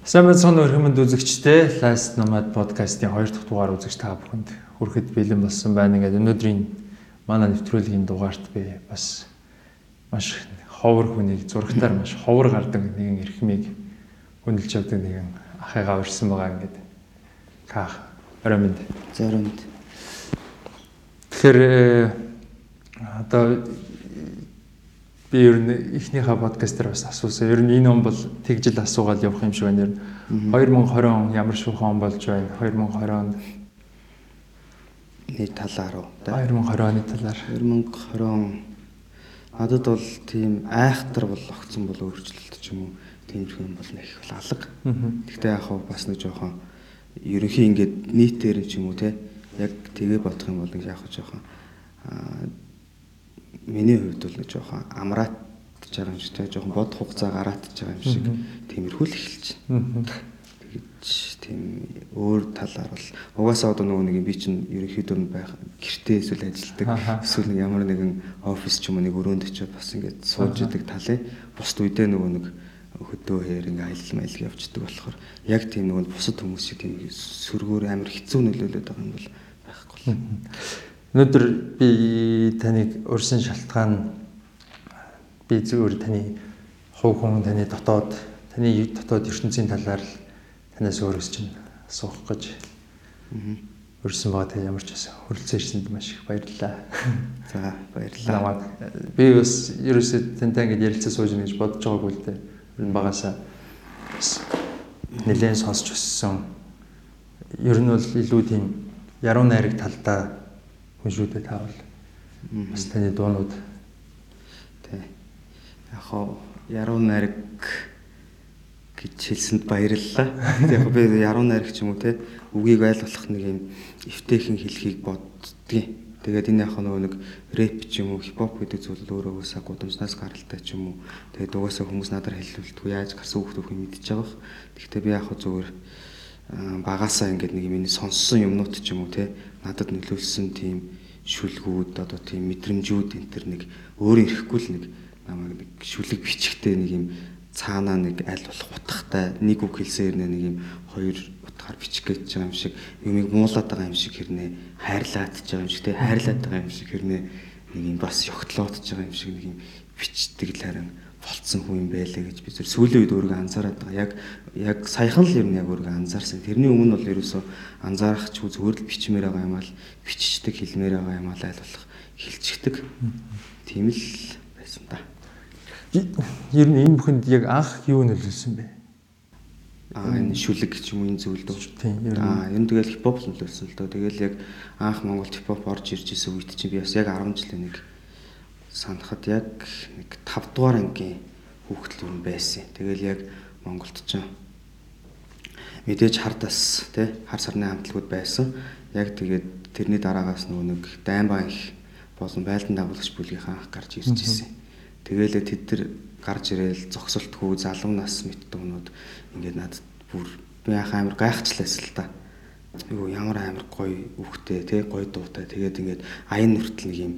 Сайн уу хэмэнд үзэгчтэй. Last Nomad podcast-ийн 2 дахь дугаар үзэгч та бүхэнд хүрэхэд бэлэн болсон байна. Ингээд өнөөдрийн манай нэвтрүүлгийн дугаарт би бас маш ховор хүнийг зурагтаар маш ховор гардаг нэгэн эрхмийг хүндэлж явдаг нэгэн ахыгаа урьсан байгаа ингээд ках оромд зоринд Тэгэхээр э, одоо би ер нь эхнийхээ подкаст дээр бас асуусан. Ер нь энэ он бол тэгжил асуугаад явах юм шиг байна. Ер нь 2020 он ямар шүүхэн он болж байна? 2020 онд нэг талаар уу? 2020 оны талаар 2020 он надад бол тийм айхтар бол огцсон бол өөрчлөлт ч юм уу тиймэрхүү юм бол нэг бол алга. Гэхдээ яг хав бас нэг жоохон ерөнхий ингээд нийтээр ч юм уу те яг тэгээ бодох юм бол яг жоохон миний хувьд бол нэг жоохон амраат байгаа юм шиг те жоохон бод хугацаа гараатж байгаа юм шиг тиймэрхүү л эхэлж. Байна. Тэгэж тийм өөр талаар бол угаасаа одоо нөгөө нэг би чинь ерөнхийдөө байх гэртээ эсвэл ажилдаг эсвэл нэг ямар нэгэн офис ч юм уу нэг өрөөнд очиод бас ингээд сууж идэг талын бусд үедээ нөгөө нэг хөдөө хээр ингээ аялал маялал явждаг болохоор яг тийм нөгөө бусад хүмүүс шиг тийм сөргөөр амар хэцүү нөлөөлөд байгаа юм бол байхгүй. Өнөөдөр би таныг урьсан шалтгаан би зөвөр таны хувь хүн таны дотоод таны дотоод ертөнцийн талаар л танаас өөрөөс чинь асуух гэж урьсан байгаа та ямар ч байсан хөрөлцөн ирсэнд маш их баярлалаа. За баярлалаа. Би бас ерөөсөө тантай ингэж ярилцаж сууж гэж бодож байгаагүй л дээ. Ер нь багасаа нэлээд сонсч өссөн. Ер нь бол илүү тийм яруу найраг талдаа хүн шүү дээ таавал. Бас таны дуунууд тий. Яг хоо яруу найраг гэж хэлсэнд баярлалаа. Яг би яруу найраг ч юм уу те үгийг ойлгох нэг юм эвтэйхэн хэлхийг боддгийн. Тэгээд энэ яг нөгөө нэг рэп ч юм уу хипхоп гэдэг зүйл өөрөө өсөө гудамжнаас гаралтай ч юм уу. Тэгээд угаасаа хүмүүс надаар хэлүүлдэг яаж гарсан хүүхдүүд мэдчихэж байгаа. Гэхдээ би яг зүгээр багасаа ингээд нэг миний сонссон юмнууд ч юм уу те надад нөлөөлсөн тийм шүлгүүд одоо тийм мэдрэмжүүд энэ төр нэг өөрөө ирэхгүй л нэг намайг нэг шүлэг бичгтэй нэг юм цаанаа нэг аль болох утгатай нэг үг хэлсээр нэг юм хоёр утгаар бичих гэж байгаа юм шиг юмыг муулаад байгаа юм шиг хэрнээ хайрлаад байгаа юм шиг те хайрлаад байгаа юм шиг хэрнээ нэг юм бас ёгтлоод байгаа юм шиг нэг юм бичдэг л харин болцсон хүн юм байлаа гэж би зөв сүүлийн үед өөрийгөө анзаараад байгаа. Яг яг саяхан л юм яг өөрийгөө анзаарсан. Тэрний өмнө бол ерөөсөө анзаарах ч зүгээр л бичмээр байгаа юм аа л биччихдэг хэлмээр байгаа юм аа л айл болох хилчгдэг. Тийм л байсан да. Ер нь энэ бүхэнд яг анх юу нөлөөлсөн бэ? Аа энэ шүлэг ч юм энэ зүйл дөө. Тийм. Аа энэ тэгэл хипхоп нөлөөлсөн л дөө. Тэгэл яг анх Монголд хипхоп орж ирж исэн үед чинь би бас яг 10 жилийн нэг санахад яг нэг 5 дугаар ангийн хүүхдэл юм байсан. Тэгэл яг Монголд ч мэдээж хардас тий хар сарны хамтлагууд байсан. Яг тэгээд тэрний дараагаас нөгөө нэг даймбан их болон байлдан дагуулагч бүлгийн анх гарч ирж ирсэн. Тэгээл тэд нар гарч ирээл зогсолтгүй залуу нас мэт дуунууд ингээд надад бүр би анх амар гайхчлаасан л та. Юу ямар амар гоё үхтэй тий гоё дуутай тэгээд ингээд аян нүртэл нэг юм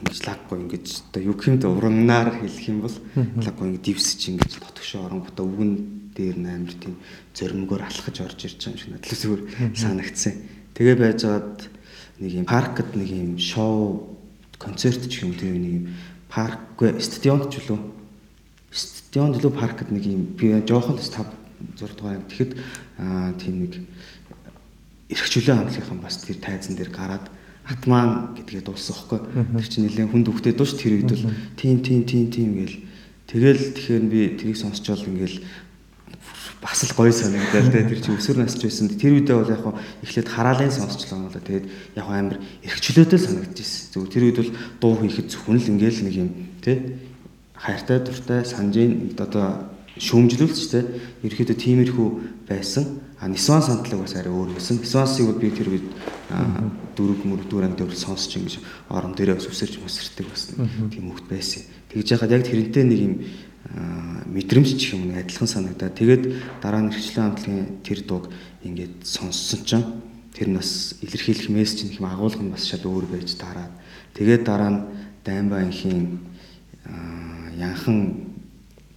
ингэж лаггүй ингэж одоо юу гэмд урагнаар хэлэх юм бол лаггүй ингэ дивсч ингэж дотгошоо оронгуудаа үгэн дээр амар тийм зоримгоор алхаж орж ирж байгаа юм шиг надлаа зүгээр санагдсан. Тэгээ байжгаад нэг юм паркд нэг юм шоу концерт ч юм тэр нэг юм паркгүй стадионд ч үлээ. Стадионд үлээ паркд нэг юм би жоохон бас 5 6 дугаар тэгэхэд аа тийм нэг эрхчлөө хамтлагийнхан бас тэр тайзан дээр гараад Атман гэдгээ дууссан хөөхгүй. Тэр чинь нэлээд хүнд өгдөө дууш тэр үед бол тийм тийм тийм тийм гээл тэгэл тэгэхээр би тэрийг сонсчоод ингээл бас л гоё санагдал тэ тэр чинь өсвөр насч байсан. Тэр үедээ бол яг хаа эхлээд хараалын сонсчлоо да. Тэгээд яг амар эрхчлөөдөө санагдчихсэн. Зөв тэр үед бол дуу хийхэд зөвхөн л ингээл нэг юм тэ хайртай дуртай санжийн одоо шүүмжлүүлж тэ ерөөхдөө тиймэрхүү байсан. Нисван сандлаг бас арай өөр байсан. Нисвансыг бол би тэр үед дөрөв мөрдүгээр анги дээр сонсч ингэж орон дээрээ бас үсэрч мөсөртэй бас тийм хөвгт байсан. Тэгж яхад яг тэрнтэй нэг юм мэдрэмж ч юм уу адилхан санагдаа. Тэгээд дараа нь хвчлэн хамтлагийн тэр дууг ингээд сонссон чинь тэр нь бас илэрхийлэх мессеж нэг юм агуулга нь бас шал өөр байж дараад тэгээд дараа нь даймбаа инхийн янхан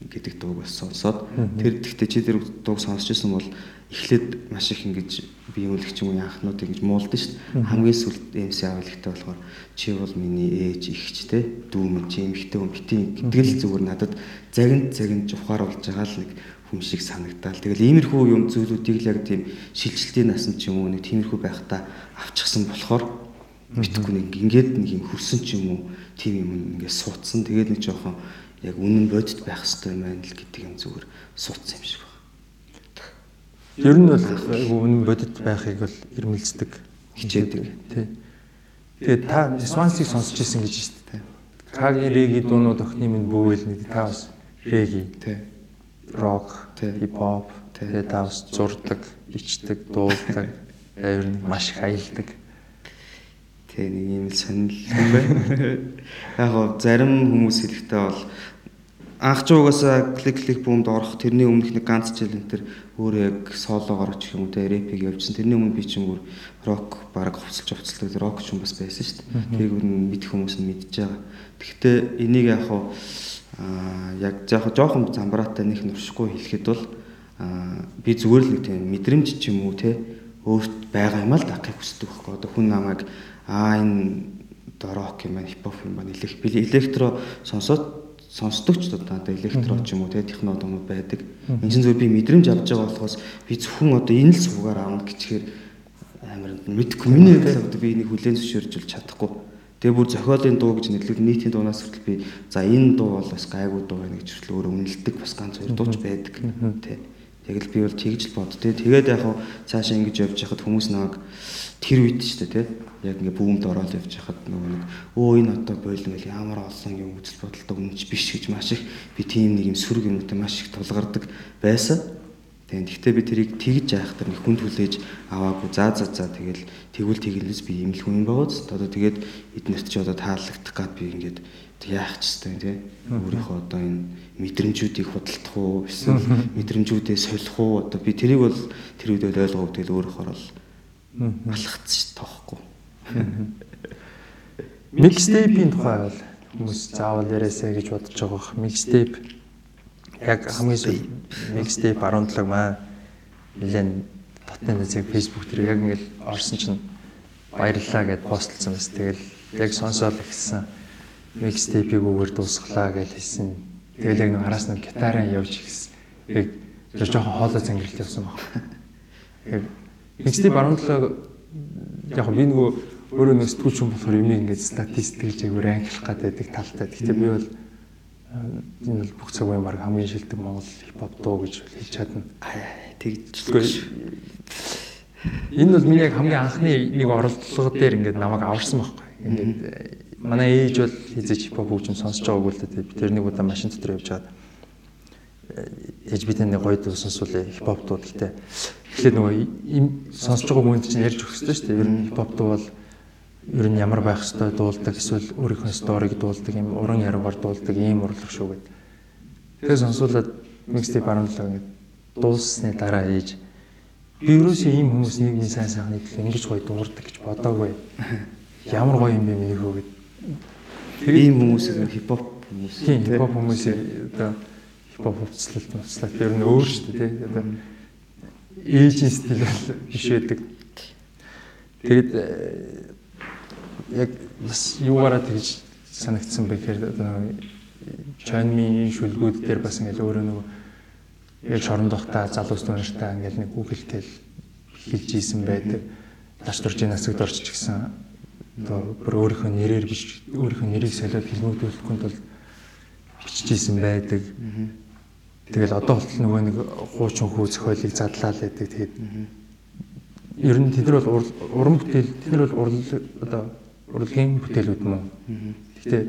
гэдэг дууг бас сонсоод тэр гэхдээ чи тэр дууг сонсч ирсэн бол эхлээд маш их ингэж би үүлэгч юм яахнууд ингэж муулдаг шүү дээ. Хамгийн сүлд MC авлагтай болохоор чи бол миний ээж ихч те дүү минь чи эмхтэй хүн битий гэдэг л зүгээр надад загинт загинт ухаар болж байгаа л нэг хүн шиг санагдаал. Тэгэл иймэрхүү юм зүйлүүдийг л яг тийм шилжилтийн насанд ч юм уу нэг тиймэрхүү байхдаа авчихсан болохоор мэдхгүй нэг ингээд нэг юм хөрсөн ч юм уу тийм юм ингээд суудсан. Тэгээд нэг жоохон яг үнэн бодит байх хэрэгтэй юм байна л гэдэг юм зүгээр суудсан юм шиг. Ер нь бол үнэн бодит байхыг бол ирмэлцдэг, хичээдэг. Тий. Тэгээд та Свансыг сонсч ирсэн гэж шүү дээ. Кагийн реги дуунууд охины минь бүүвэл нэг та бас реги. Тий рок, хип-хоп, тэгээд тавс зурдаг, ичдэг, дуулдаг, ер нь маш их аялдаг. Тэг нэг юм сонирхол юм байна. Яг гоо зарим хүмүүс хэлэхдээ бол анх ч угаасаа клик клик буунд орох тэрний өмнөх нэг ганц жил энэ төр өөрөө яг солоогоор ч юм уу те рэпиг явуулсан. Тэрний өмнө би ч юм уу рок баг хувцалж хувцалдаг рок ч юм бас байсан шүү дээ. Тэрийг нь мэдэх хүмүүс нь мэдж байгаа. Гэхдээ энийг яг аа яг яг жоохон замбраатай нэг нуршихгүй хэлэхэд бол аа би зүгээр л нэг тийм мэдрэмж ч юм уу те өөрт байгаа юм л дагахыг хүсдэг байхгүй. Одоо хүн намайг аа энэ дорок юм байна, хипхоп юм байна, элек электро сонсоод сонсдог ч одоо электро ч юм уу те технологиуд байдаг. Энэ чинь зүгээр би мэдрэмж авч байгаа болохоос би зөвхөн одоо энэ л суугаар аавна гэчихээр амар мэдхгүй миний хувьд одоо би энийг хүлээн зөвшөөрж чадахгүй Тэгээ бүр зохиолын дуу гэж нэрлэх нийтийн дуунаас хүртэл би за энэ дуу бол бас гайгүй дуу байна гэж хүртэл өөрөө үнэлдэг бас ганц хоёр дууч байдаг тий. Яг л би бол тэгж л бод тий. Тэгээд яг хав цаашаа ингэж явж байхад хүмүүс намайг тэр үед ч тий. Яг ингээ бүүмд ороод явж байхад нөгөө нэг өө энэ одоо бойлон гэл ямар олон юм үзэл бодолтой үнэнч биш гэж маш их би тийм нэг юм сүрэг юмтай маш их тулгардаг байсан. Тэгээд гэхдээ би тэрийг тэгж яахтар нэг хүнд хүлээж аваагүй. За за за тэгэл тэгвэл тэгэлээс би юм л хүн байгаа ч одоо тэгээд эднэрт ч одоо таалагдах гад би ингээд яах ч гэсэн тий. Өөрийнхөө одоо энэ мэдрэмжүүдийг худалдах уу эсвэл мэдрэмжүүдээ солих уу одоо би тэрийг бол тэр үед ойлгоо тэгэл өөрөөр бол алхацж тоохгүй. Микстейпийн тухай бол хүмүүс заавал яриасаа гэж бодож байгаа бох. Микстейп яг хамгийн сүүл mixtape 17 маа нэлээд дотны нэзэг Facebook дээр яг ингээл орсон чинь баярлалаа гэд постлсон бас тэгэл яг сонсоод ихсэн mixtape-ийг үгээр дуусглаа гэж хэлсэн. Тэгэл яг нэг араас нь гитараа явж ихсэн. Яг тэр жоохон хоолой зангиралт явсан баг. Яг mixtape 17 яг би нөгөө өөрөө нэг сэтгүүлч юм болохоор юм ингээд статистик гэж яг ранглах гэдэг талтай. Гэхдээ би бол энэ бол бүх цаг үеийн баг хамгийн шилдэг Монгол хипхоп дуу гэж хэлж чадна. Тэгжлгүй. Энэ бол миний яг хамгийн анхны нэг оролдлого дээр ингээд намайг аварсан байхгүй. Ингээд э, манай ээж бол хизэж хипхоп хөгжим сонсож байгаагүй л дээ. Би тэр нэг удаа машин дотор явж байгаад э, ээж бид нэг гоё дуу сонсвол хипхоп дуу гэхдээ тэгэхээр нөгөө сонсож байгаа хүнд чинь ярьж хэрэгтэй шүү дээ. Ер нь хипхоп дуу бол ер нь ямар байх ёстой дуулдаг эсвэл өөрийнхөө сториг дуулдаг юм уран яргаар дуулдаг ийм урлаг шүү гэд. Тэгээ сонсуулаад mixtape 17 ингээд дууссны дараа ээж би ерөөсөө ийм хүмүүс нийгмийн сайн сайхны төлөө ингэж гоё дуурдаг гэж бодоагүй. Ямар гоё юм бэ минийхөө гэд. Тэгээ ийм хүмүүс хипхоп хүмүүс. Тийм хипхоп хүмүүс одоо хипхоп хувцлалт хувцлалт ер нь өөр шүү дээ тий. Одоо ээжийн стил биш байдаг. Тэгээд яг бас юугаараа тэгж санагдсан бэ гэхээр чанмын шүлгүүд дээр бас ингээл өөрөө нөгөө яг шорондохта залуус нартай ингээл нэг үг хэлтэл хэлж ийсэн байдаг. Даш дуржийн насагт орчих гисэн одоо бүр өөрийнхөө нэрээр биш өөрийнхөө нэрийг солиод хэлмэгдүүлэхэд бол бичижсэн байдаг. Тэгэл одоо болтол нөгөө нэг хуучин хүү зохиолыг задлаа л байдаг. Тэгээд ер нь тэд нар бол уран бүтээл тэд нар бол одоо урлагийн бүтээлүүд мөн. Гэхдээ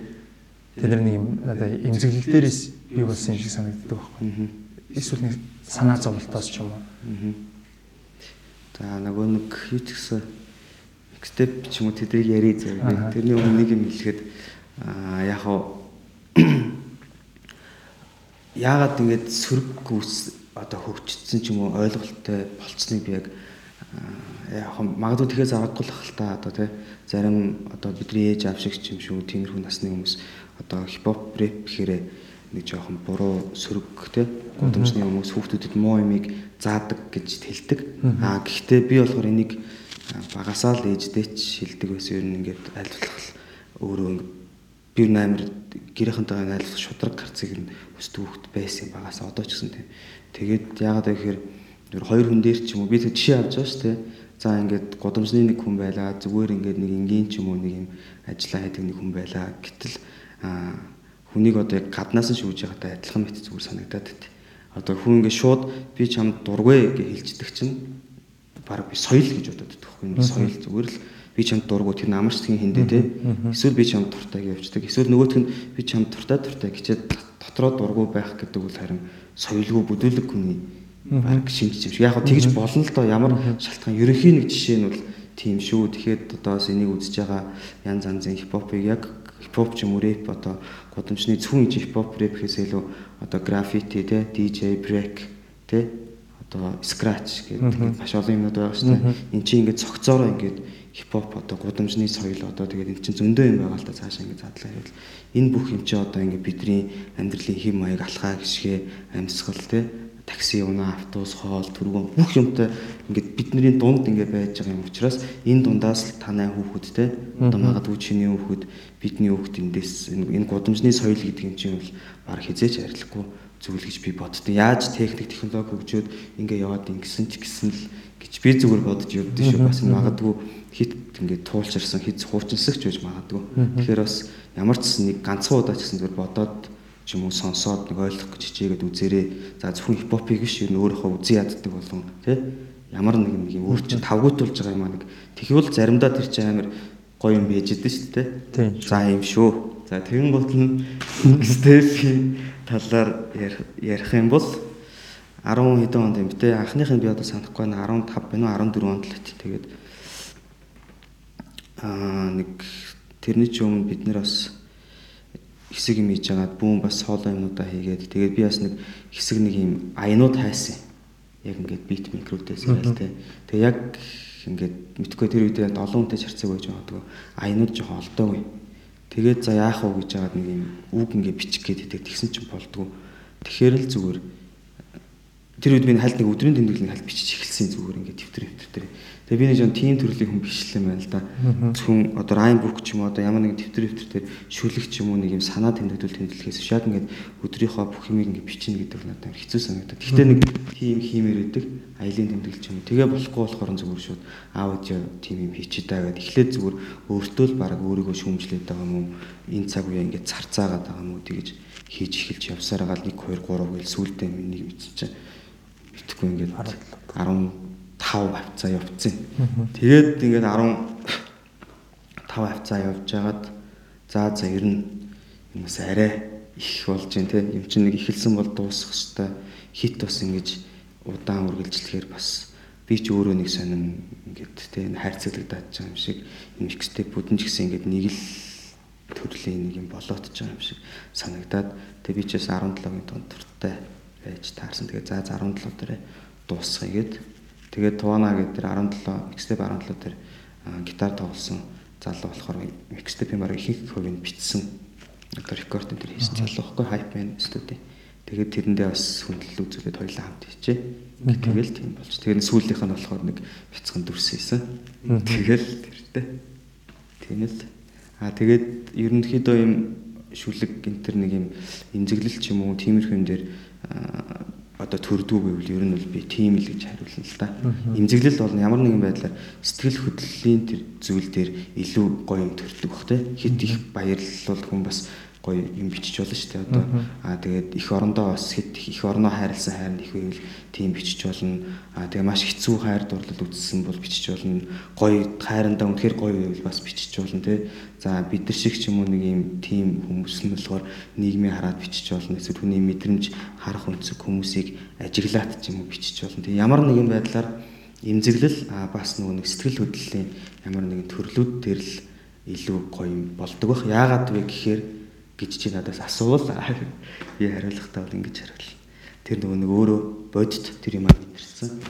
тэд нар нэг юм надаа эмзэглэл дээрээс бий болсон юм шиг санагддаг байхгүй. Эсвэл нэг санаа зовлтоос ч юм уу. За нөгөө нэг юу ч гэсэн степ ч юм уу тэдрийг яри зав. Тэрний өмнө нэг юм хэлэхэд аа яг хаа яагаад ингэж сөрөг гүс одоо хөгжсөн ч юм уу ойлголттой болцсныг би яг яг магадгүй тэгэхээр зарагдгүй л хальтаа одоо тий. Зарим одоо бидний ээж аав шиг ч юм шүү тиймэрхүү насны хүмүүс одоо хипхоп рэп гэхээр нэг жоохон буруу сөрөг те гудамжны хүмүүс хүүхдүүдэд муу юмыг заадаг гэж тэлдэг. Аа гэхдээ би болохоор энийг багасаа л ээждээ ч шилдэг байсан юм ингээд айлтлах өөрөө би амар гэрийнхэнтэйгээ айлтлах шудраг гарцыг нь өсдөг хүүхд байсан багасаа. Одоо ч гэсэн тийм. Тэгээд яагаад вэ гэхээр хоёр хүн дээр ч юм уу? Би тэг жишээ авч байгаа шүү дээ. За ингээд гудамжны нэг хүн байлаа зүгээр ингээд нэг энгийн ч юм уу нэг юм ажиллаа хийдэг нэг хүн байлаа. Гэтэл аа хүнийг одоо яг гаднаас нь шүүж байгаадаа адилхан мэт зүгээр санагдаад байт. Одоо хүн ингэ шууд би чамд дургүй гэж хэлждэг чинь баг би соёл гэж бодоод байхгүй нэг соёл зүгээр л би чамд дургүй. Тэр намарчдгийн хиндэ те. Эсвэл би чамд дуртай гэж явждаг эсвэл нөгөөх нь би чамд дуртай дуртай гэчээд дотроо дургүй байх гэдэг бол харин соёлгүй бүдүүлэг хүний баг шинж юм шиг. Яг хөө тэгж болно л доо. Ямар шалтгаан. Ерөнхийн нэг жишээ нь бол тийм шүү. Тэгэхэд одоо бас энийг үзэж байгаа янз янзын хипхопыг яг хипхоп ч юм уу рэп одоо гудамжны зөвхөн хипхоп рэп гэхээс илүү одоо граффити те DJ break те одоо scratch гэдэг маш олон юмнууд байгаа шүү дээ. Эн чинь ингээд цогцоороо ингээд хипхоп одоо гудамжны соёл одоо тэгээд эн чинь зөндөө юм байгаа л да цаашаа ингээд задлаа хэвэл энэ бүх юм чи одоо ингээд бидний амьдралын хэм маяг алхаа гიშгэ амьсгал те такси унаа автобус хоол түргэн бүх юмтай ингээд бидний дунд ингээд байж байгаа юм учраас энэ дундаас л танай хүүхэд те одоо магадгүй чиний хүүхэд бидний хүүхэд эндээс энэ гудамжны соёл гэдэг юм чинь бол баг хизээч арилахгүй зүйл гэж би боддоо. Яаж техник технологи хөгжөөд ингээ яваад ингэсэн ч гэсэн л гэж би зүгээр бодож явдсан шүү. Бас магадгүй хит ингээ туулчирсан хит хуучинсагч байж магадгүй. Тэгэхээр бас ямар ч нэг ганцхан удаа ч гэсэн зүгээр бодоод ч юм уу сонсоод нэг ойлгох гэж хичээгээд үзээрэй. За зөвхөн хипхопыг биш ер нь өөрийнхөө үзэн яддаг болон тий ямар нэг нэг юм өөр чинь тавгуутулж байгаа юм аа нэг тэгвэл заримдаа тэр чинь амар гоё юм байж идэв шүү дээ. За юм шүү. За тэгэн гут нь степийн талаар ярих юм бол 10 хэдэн онд юм те анхныхын би одоо санахгүй байна 15 байна уу 14 онд л тэгээд аа нэг тэрний ч өмнө бид нэр бас хэсэг юм хийж агаад бүүн бас сооло юмнуудаа хийгээд тэгээд би бас нэг хэсэг нэг юм аянууд хайсан. Яг ингээд бит л те. Тэгээд яг ингээд мэдхгүй тэр үед олон хүнтэй чарцаг байж магадгүй аянууд жоохон олдоогүй. Тэгээд за яах вэ гэж яагаад нэг юм үг ингээд бичих гээд тэгсэн чинь болдгоо. Тэгэхээр л зүгээр тэр үед би хальт нэг өдрийн тэмдэглэлийн хальт бичиж эхэлсэн зүгээр ингээд төвтөр төвтөр. Тэгээ би нэг жон тийм төрлийн хүн юм байна л да. Зөвхөн одоо райн бүк ч юм уу одоо ямар нэгэн төвтөр төвтөр шүлэг ч юм уу нэг юм санаа тэмдэглэл тэмдэглэхээс шаг ингээд өдрийнхөө бүх юмыг ингээд бичнэ гэдэг нь надад хэцүү санагдаад. Гэхдээ нэг тийм хиймээр өгдөг аялын тэмдэглэл ч юм уу. Тэгээ болохгүй болохоор зүгээр шууд аудио тийм юм хийчихэд байгаад эхлээд зүгээр өөртөө л баг өөрийгөө шүүмжлээд байгаа юм уу? Энэ цаг үе ингээд царцаагаад байгаа юм уу тэгэж хийж эхэлж явсаар гал 1 2 3 гээл сүултээ миний бичсэн чинь битггүй ингээд 10 5 хавцаа явцсан. Тэгээд ингээд 15 хавцаа явж байгаад за за ер нь юмс арай их болж байна те. Юм чинь нэг ихэлсэн бол дуусах хэвээр хит бас ингэж удаан үргэлжлэхээр бас би ч өөрөө нэг сонин ингээд те хайрцаглагдаад байгаа юм шиг юм ихтэй бүдэн ч гэсэн ингээд нэг л төрлийн нэг юм болоот ч байгаа юм шиг санагдаад тэгээ би ч бас 17-гийн тунд туртай байж таарсан. Тэгээ за 17 дээрээ дуусгая гэд Тэгээд Туана гэдэг тэр 17 mixtape 17 тэр гитар тоглосон залуу болохоор mixtape-ийн баг ихэнх хувийг бичсэн. Одоо рекординг тэр хийсэн залуу байхгүй hype man студи. Тэгээд тэрэндээ бас хүндлэл үзүүлээд хоёлаа хамт хийчээ. Тэгэл тийм болж. Тэгээд сүүлийнх нь болохоор нэг бяцхан дүрс хийсэн. Тэгэл тэртэй. Тийм л. Аа тэгээд ерөнхийдөө юм шүлэг гинтер нэг юм эмзэглэл ч юм уу тиймэрхүү юм дээр одоо төрдгүү гэвэл ер нь бол би тийм л гэж хариулна л да. Имзэглэл бол ямар нэгэн байдлаар сэтгэл хөдлөлийн тэр зүйл дээр илүү гоё юм төрдөг бах те. Хит их баярлал хүн бас гоё юм бичиж болно шүү дээ. Одоо аа тэгээд их орондоо бас хэд их орноо хайрлсан хайр их байвал тийм бичиж болно. Аа тэгээ маш хэцүү хайр дурлал үзсэн бол бичиж болно. Гоё хайрандаа үнэхээр гоё байвал бас бичиж болно тий. За бид нар шиг ч юм уу нэг юм тийм хүмүүс нь болохоор нийгмийн хараад бичиж болно. Эсвэл хүний мэдрэмж харах өнцөг хүмүүсийг ажиглаад ч юм уу бичиж болно. Тэгээ ямар нэгэн байдлаар эмзэглэл аа бас нөгөө нэг сэтгэл хөдлөлийн ямар нэгэн төрлүүд дээр л илүү гоё болдог бах. Яагаад вэ гэхээр гэж чи надаас асуувал би хариулахдаа бол ингэж хариул. Тэр нөгөө нэг өөрөө бодит тэр юм мэдэрсэн.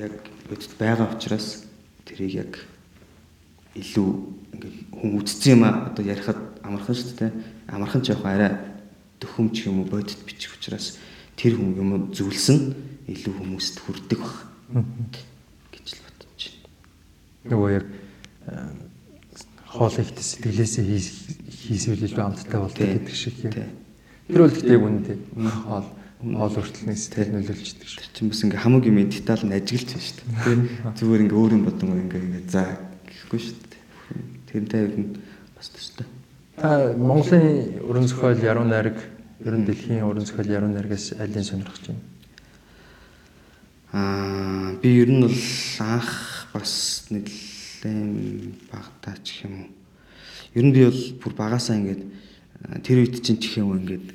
Яг бодит байгаа учраас тэрийг яг илүү ингээл хүн үтцсэн юм а одоо ярихад амархан шүү дээ. Амархан ч яг арай төхөм ч юм уу бодит бичих учраас тэр хүн юм зөвлсөн илүү хүмүүст хүрдэг баг гэж л бодож байна. Нөгөө яг хоол ихтэй сэтгэлээсээ хийсвэл илүү амттай болдог гэдэг шиг юм. Тэр бол гэдэг үнэтэй. Хоол хоол хүртэлнээс сэтгэл нөлөөлждөг шүү. Тэр чинь бас ингээ хамаг юм детал нь ажиглаж байна шүү дээ. Зүгээр ингээ өөрийн бодон ингээ ингээ за гэхгүй шүү дээ. Тэрнтэй ер нь бас төстэй. Та Монголын уран зохиол яруу найраг ер нь дэлхийн уран зохиол яруу найрагаас алийг сонирхож байна? Аа би ер нь бол анх бас нэлээд багтаа ч юм уу. Ер нь би бол бүр багасаа ингээд тэр үед чинь ч юм ингээд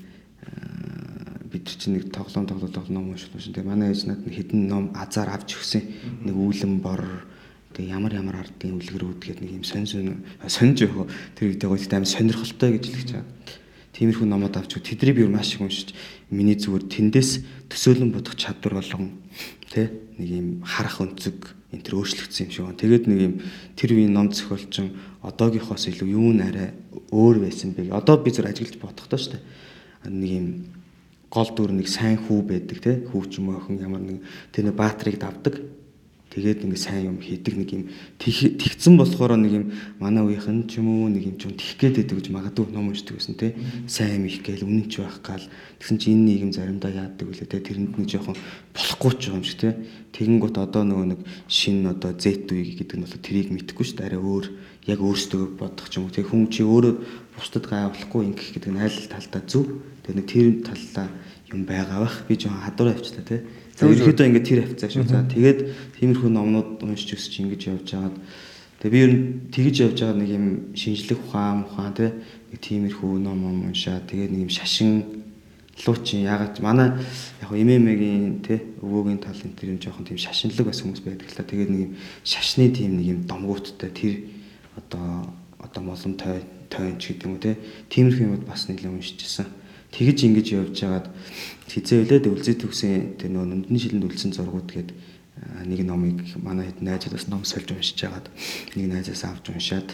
бид нар чинь нэг тоглоом тоглоод тоглоом унших юм. Тэгээ манай ээж надад хэдэн ном азар авч өгсөн. Нэг үүлэн бор тэгээ ямар ямар ардын үлгэрүүд гэдэг нэг юм сонь сонь соньж явах тэр үедээ гоо тийм сонирхолтой гэж хэлж байгаа. Тиймэрхүү номод авч тэдний би маш их уншиж миний зүгээр тэндээс төсөөлөн бодох чадвар болгон тэ нэг юм харах өнцөг энэ төр өөрчлөгдсөн юм шиг байна. Тэгээд нэг юм тэр үеийн ном зохиолчин одоогийнхоос илүү юу нэрэ өөр байсан бэ? Одоо би зөв ажиглаж бодохдоо шүү дээ. Нэг юм гол дүр нэг сайн хүү байдаг те хүү ч юм охин ямар нэг тэр баатрийг давдаг тэгээд ингээ сайн юм хийдэг нэг юм тэгцэн болохоор нэг юм манай үеийнхэн ч юм уу нэг юм ч тих гээд байдаг гэж магадгүй ном уншдаг гэсэн те сайн юм их гээл үнэн ч байх гал. Тэгсэн чи энэ нийгэм заримдаа яадаг үлээ те? Тэрэнд нэг жоохон болохгүй ч юм шиг те. Тэгэн гут одоо нөгөө нэг шин одоо Z үе гэдэг нь бол тэрийг мэдэхгүй шүү дээ. Арай өөр яг өөрсдөө бодох ч юм уу те. Хүн чи өөрөө бусдад гайвуулахгүй ингэх гэдэг нь айл талдаа зөв тэгээ нэг тэр талдаа юм байгаа бах. Би жоохон хадвар авчлаа тий. Ерөөдөө ингээд тэр хавцаа шүү. За тэгээд тиймэрхүү номнууд уншиж өсч ингэж явж байгаад тэгээ би ер нь тэгж явж байгаа нэг юм шинжлэх ухаан ухаан тий. Нэг тиймэрхүү ном ном уншаад тэгээд нэг юм шашин луучин ягаад манай яг эмэмэгийн тий өвөөгийн тал энэ тэр юм жоохон тийм шашинлаг бас хүмүүс байдаг л та. Тэгээд нэг юм шашны тийм нэг юм домгууттай тэр одоо одоо молон той тойн ч гэдэг юм уу тий. Тиймэрхүү юмуд бас нэлээд уншижсэн тэгж ингэж явж байгаад хизээ үлээд үлзий төгсөн тэр нөө нүдний шилэнд үлдсэн зургууд гээд нэг номыг манай хэд найзууд бас ном сольж уншиж байгаад нэг найзаас авч уншаад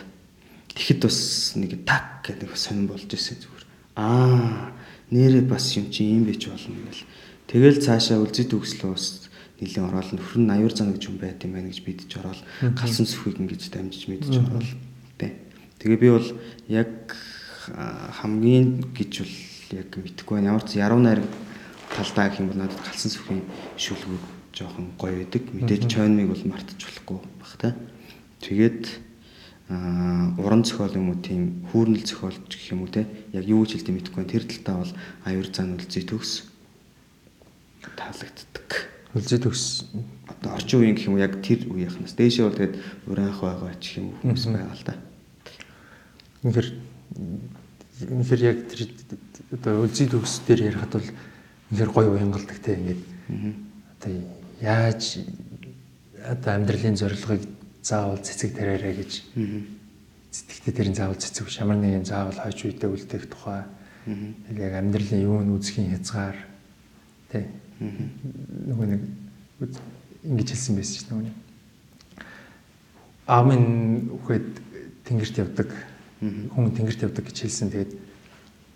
тэгэхэд бас нэг так гэдэг сонирн болж ирсэн зүгээр. Аа нэрээ бас юм чи юм байж болно гэл. Тэгэл цаашаа үлзий төгслөө бас нэлээд ороод нөхөр нь аюур зан гэж юм байт юм байна гэж бидж ороод галсан сүхийг ингэж дамжиж мэдж ороод тэ. Тэгээ би бол яг хамгийн гэж бол яг мэдхгүй байна. Ямар ч яруу найраг талдаа гэх юм бол надад галсан сүхийн шүлгүүд жоохон гоё байдаг. Мэдээж чойныг бол мартаж болохгүй баг та. Тэгээд аа уран зохиол юм уу тийм хүүрнэл зохиолч гэх юм уу те яг юу гэж хэлдэг мэдэхгүй. Тэр талтаа бол аюур зан үлзий төгс таалагддаг. Үлзий төгс одоо орчин үеийн гэх юм уу яг тэр үеийнхнаас дээшээ бол тэгээд ураанх байгаа ч юм хүмүүс байгаа л да. Үнэхээр үнэхээр яг тэр одоо үлзий төгс дээр ярихад бол үнэхээр гоё уянгалдаг те ингээд одоо яаж одоо амьдралын зорилгыг заавал цэцэг тараарэ гэж сэтгэхдээ тэрийн заавал цэцэг шамар нэгэн заавал хойч үедээ үлдэх тухай яг амьдралын юу нь үзхийн хязгаар те нөгөө нэг ингэж хэлсэн байсан чинь нөгөө аамын үхэд тэнгэрт явдаг хүн тэнгэрт явдаг гэж хэлсэн тэгээд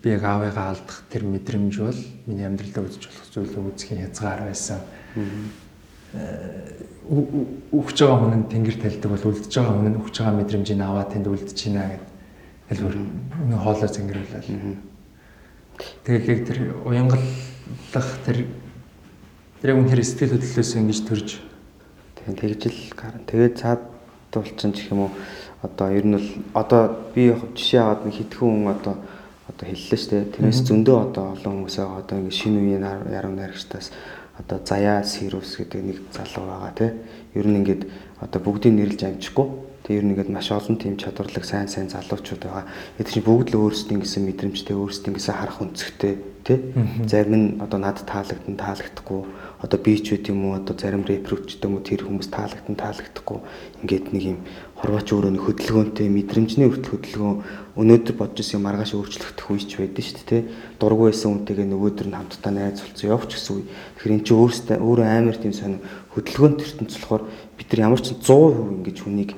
би яг аавыгаа алдах тэр мэдрэмж бол миний амьдралдаа үзэж болох зүйлээ үзхийн хязгаар байсан. Өгч байгаа хүн нь тэнгэр талдаг бол үлдэж байгаа хүн нь өгч байгаа мэдрэмжийг аваад тэнд үлдэж байна гэдэг хэлбэр нэг хоолой зэнгэрүүлээ. Тэгээд яг тэр уянгалах тэр тэр яг үнээр сэтгэл хөдлөлөөс ингэж төрж тэгээд тэгж л гарна. Тэгээд цаад тулчин ч юм уу одоо ер нь бол одоо би яг жишээ аваад нэг хитгэн хүн одоо одоо хэллээ шүү дээ. Тэрнээс зөндөө одоо олон хүмүүс байгаа одоо ингэ шинэ үеийн яруу найрагчдаас одоо Заяа Сирус гэдэг нэг залуу байгаа тий. Ер нь ингээд одоо бүгдийг нэрлж амжихгүй. Тэг ер нь ингээд маш олон тийм чадварлаг сайн сайн залуучууд байгаа. Эд чинь бүгд л өөрсдийн гэсэн мэдрэмжтэй, өөрсдийн гэсэн харах өнцгтэй тий. Зарим нь одоо над таалагдсан таалагдахгүй одоо би ч үт юм уу одоо зарим репрут ч юм уу тэр хүмүүс таалагдсан таалагдахгүй ингээд нэг юм хорвооч өөрөө нэг хөдөлгөөнтэй мэдрэмжний хүртэл хөдөлгөөн өнөөдөр бодож исэн маргааш өөрчлөгдөх үеч байдаг шүү дээ. Дургу байсан үнтэйгээ нөгөөдөр нь хамтдаа найз болцсон явж гэсэн үе. Тэгэхээр эн чинь өөрөөсөө өөрөө амар тийм сонир хөдөлгөөнт ертөнц болохоор бид нар ямар ч 100% ингэж хүнийг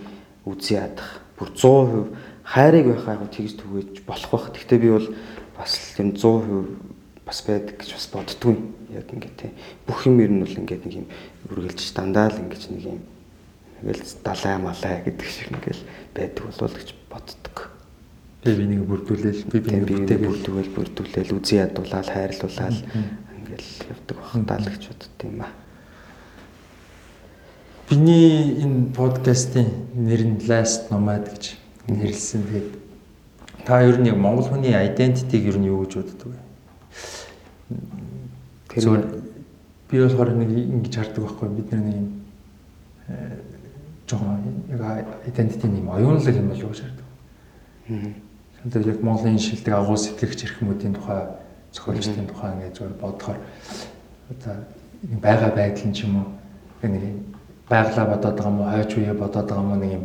үзье ядах. Бүр 100% хайрыг байхаа яг тэгж түгээж болох бах. Гэхдээ би бол бас юм 100% бас байдаг гэж бас боддгүй яг ингээд тий бүх юм ер нь бол ингээд нэг юм үргэлж дандаа л ингэж нэг юм ингээл далай малай гэдэг шиг ингээл байдаг болов гэж боддог. Би бинийг бүрдүүлээл би бинийг бүрдүүлээл бүрдүүлээл үзий ядуулаад хайрлуулаад ингээл явдаг бах таа л гэж бодд юм аа. Биний энэ подкастын нэр нь Last Nomad гэж нэрлсэн. Тэгээд та ер нь яг монгол хүний identity-г ер нь юу гэж боддог вэ? Тэр би болохоор нэг ингэж хардаг байхгүй бид нар нэг юм э, жоохон яг identity нэм оюунлаг юм болов уу гэж хардаг. Аа. Санаа яг Монголын шилдэг агуу сэтгэгч эрхмүүдийн тухай зохиолчдын тухай ингэж зөвөр бодохоор одоо байгаа байдал нь ч юм уу нэг юм байглаа бодоод байгаа юм уу хойч үе бодоод байгаа юм уу нэг юм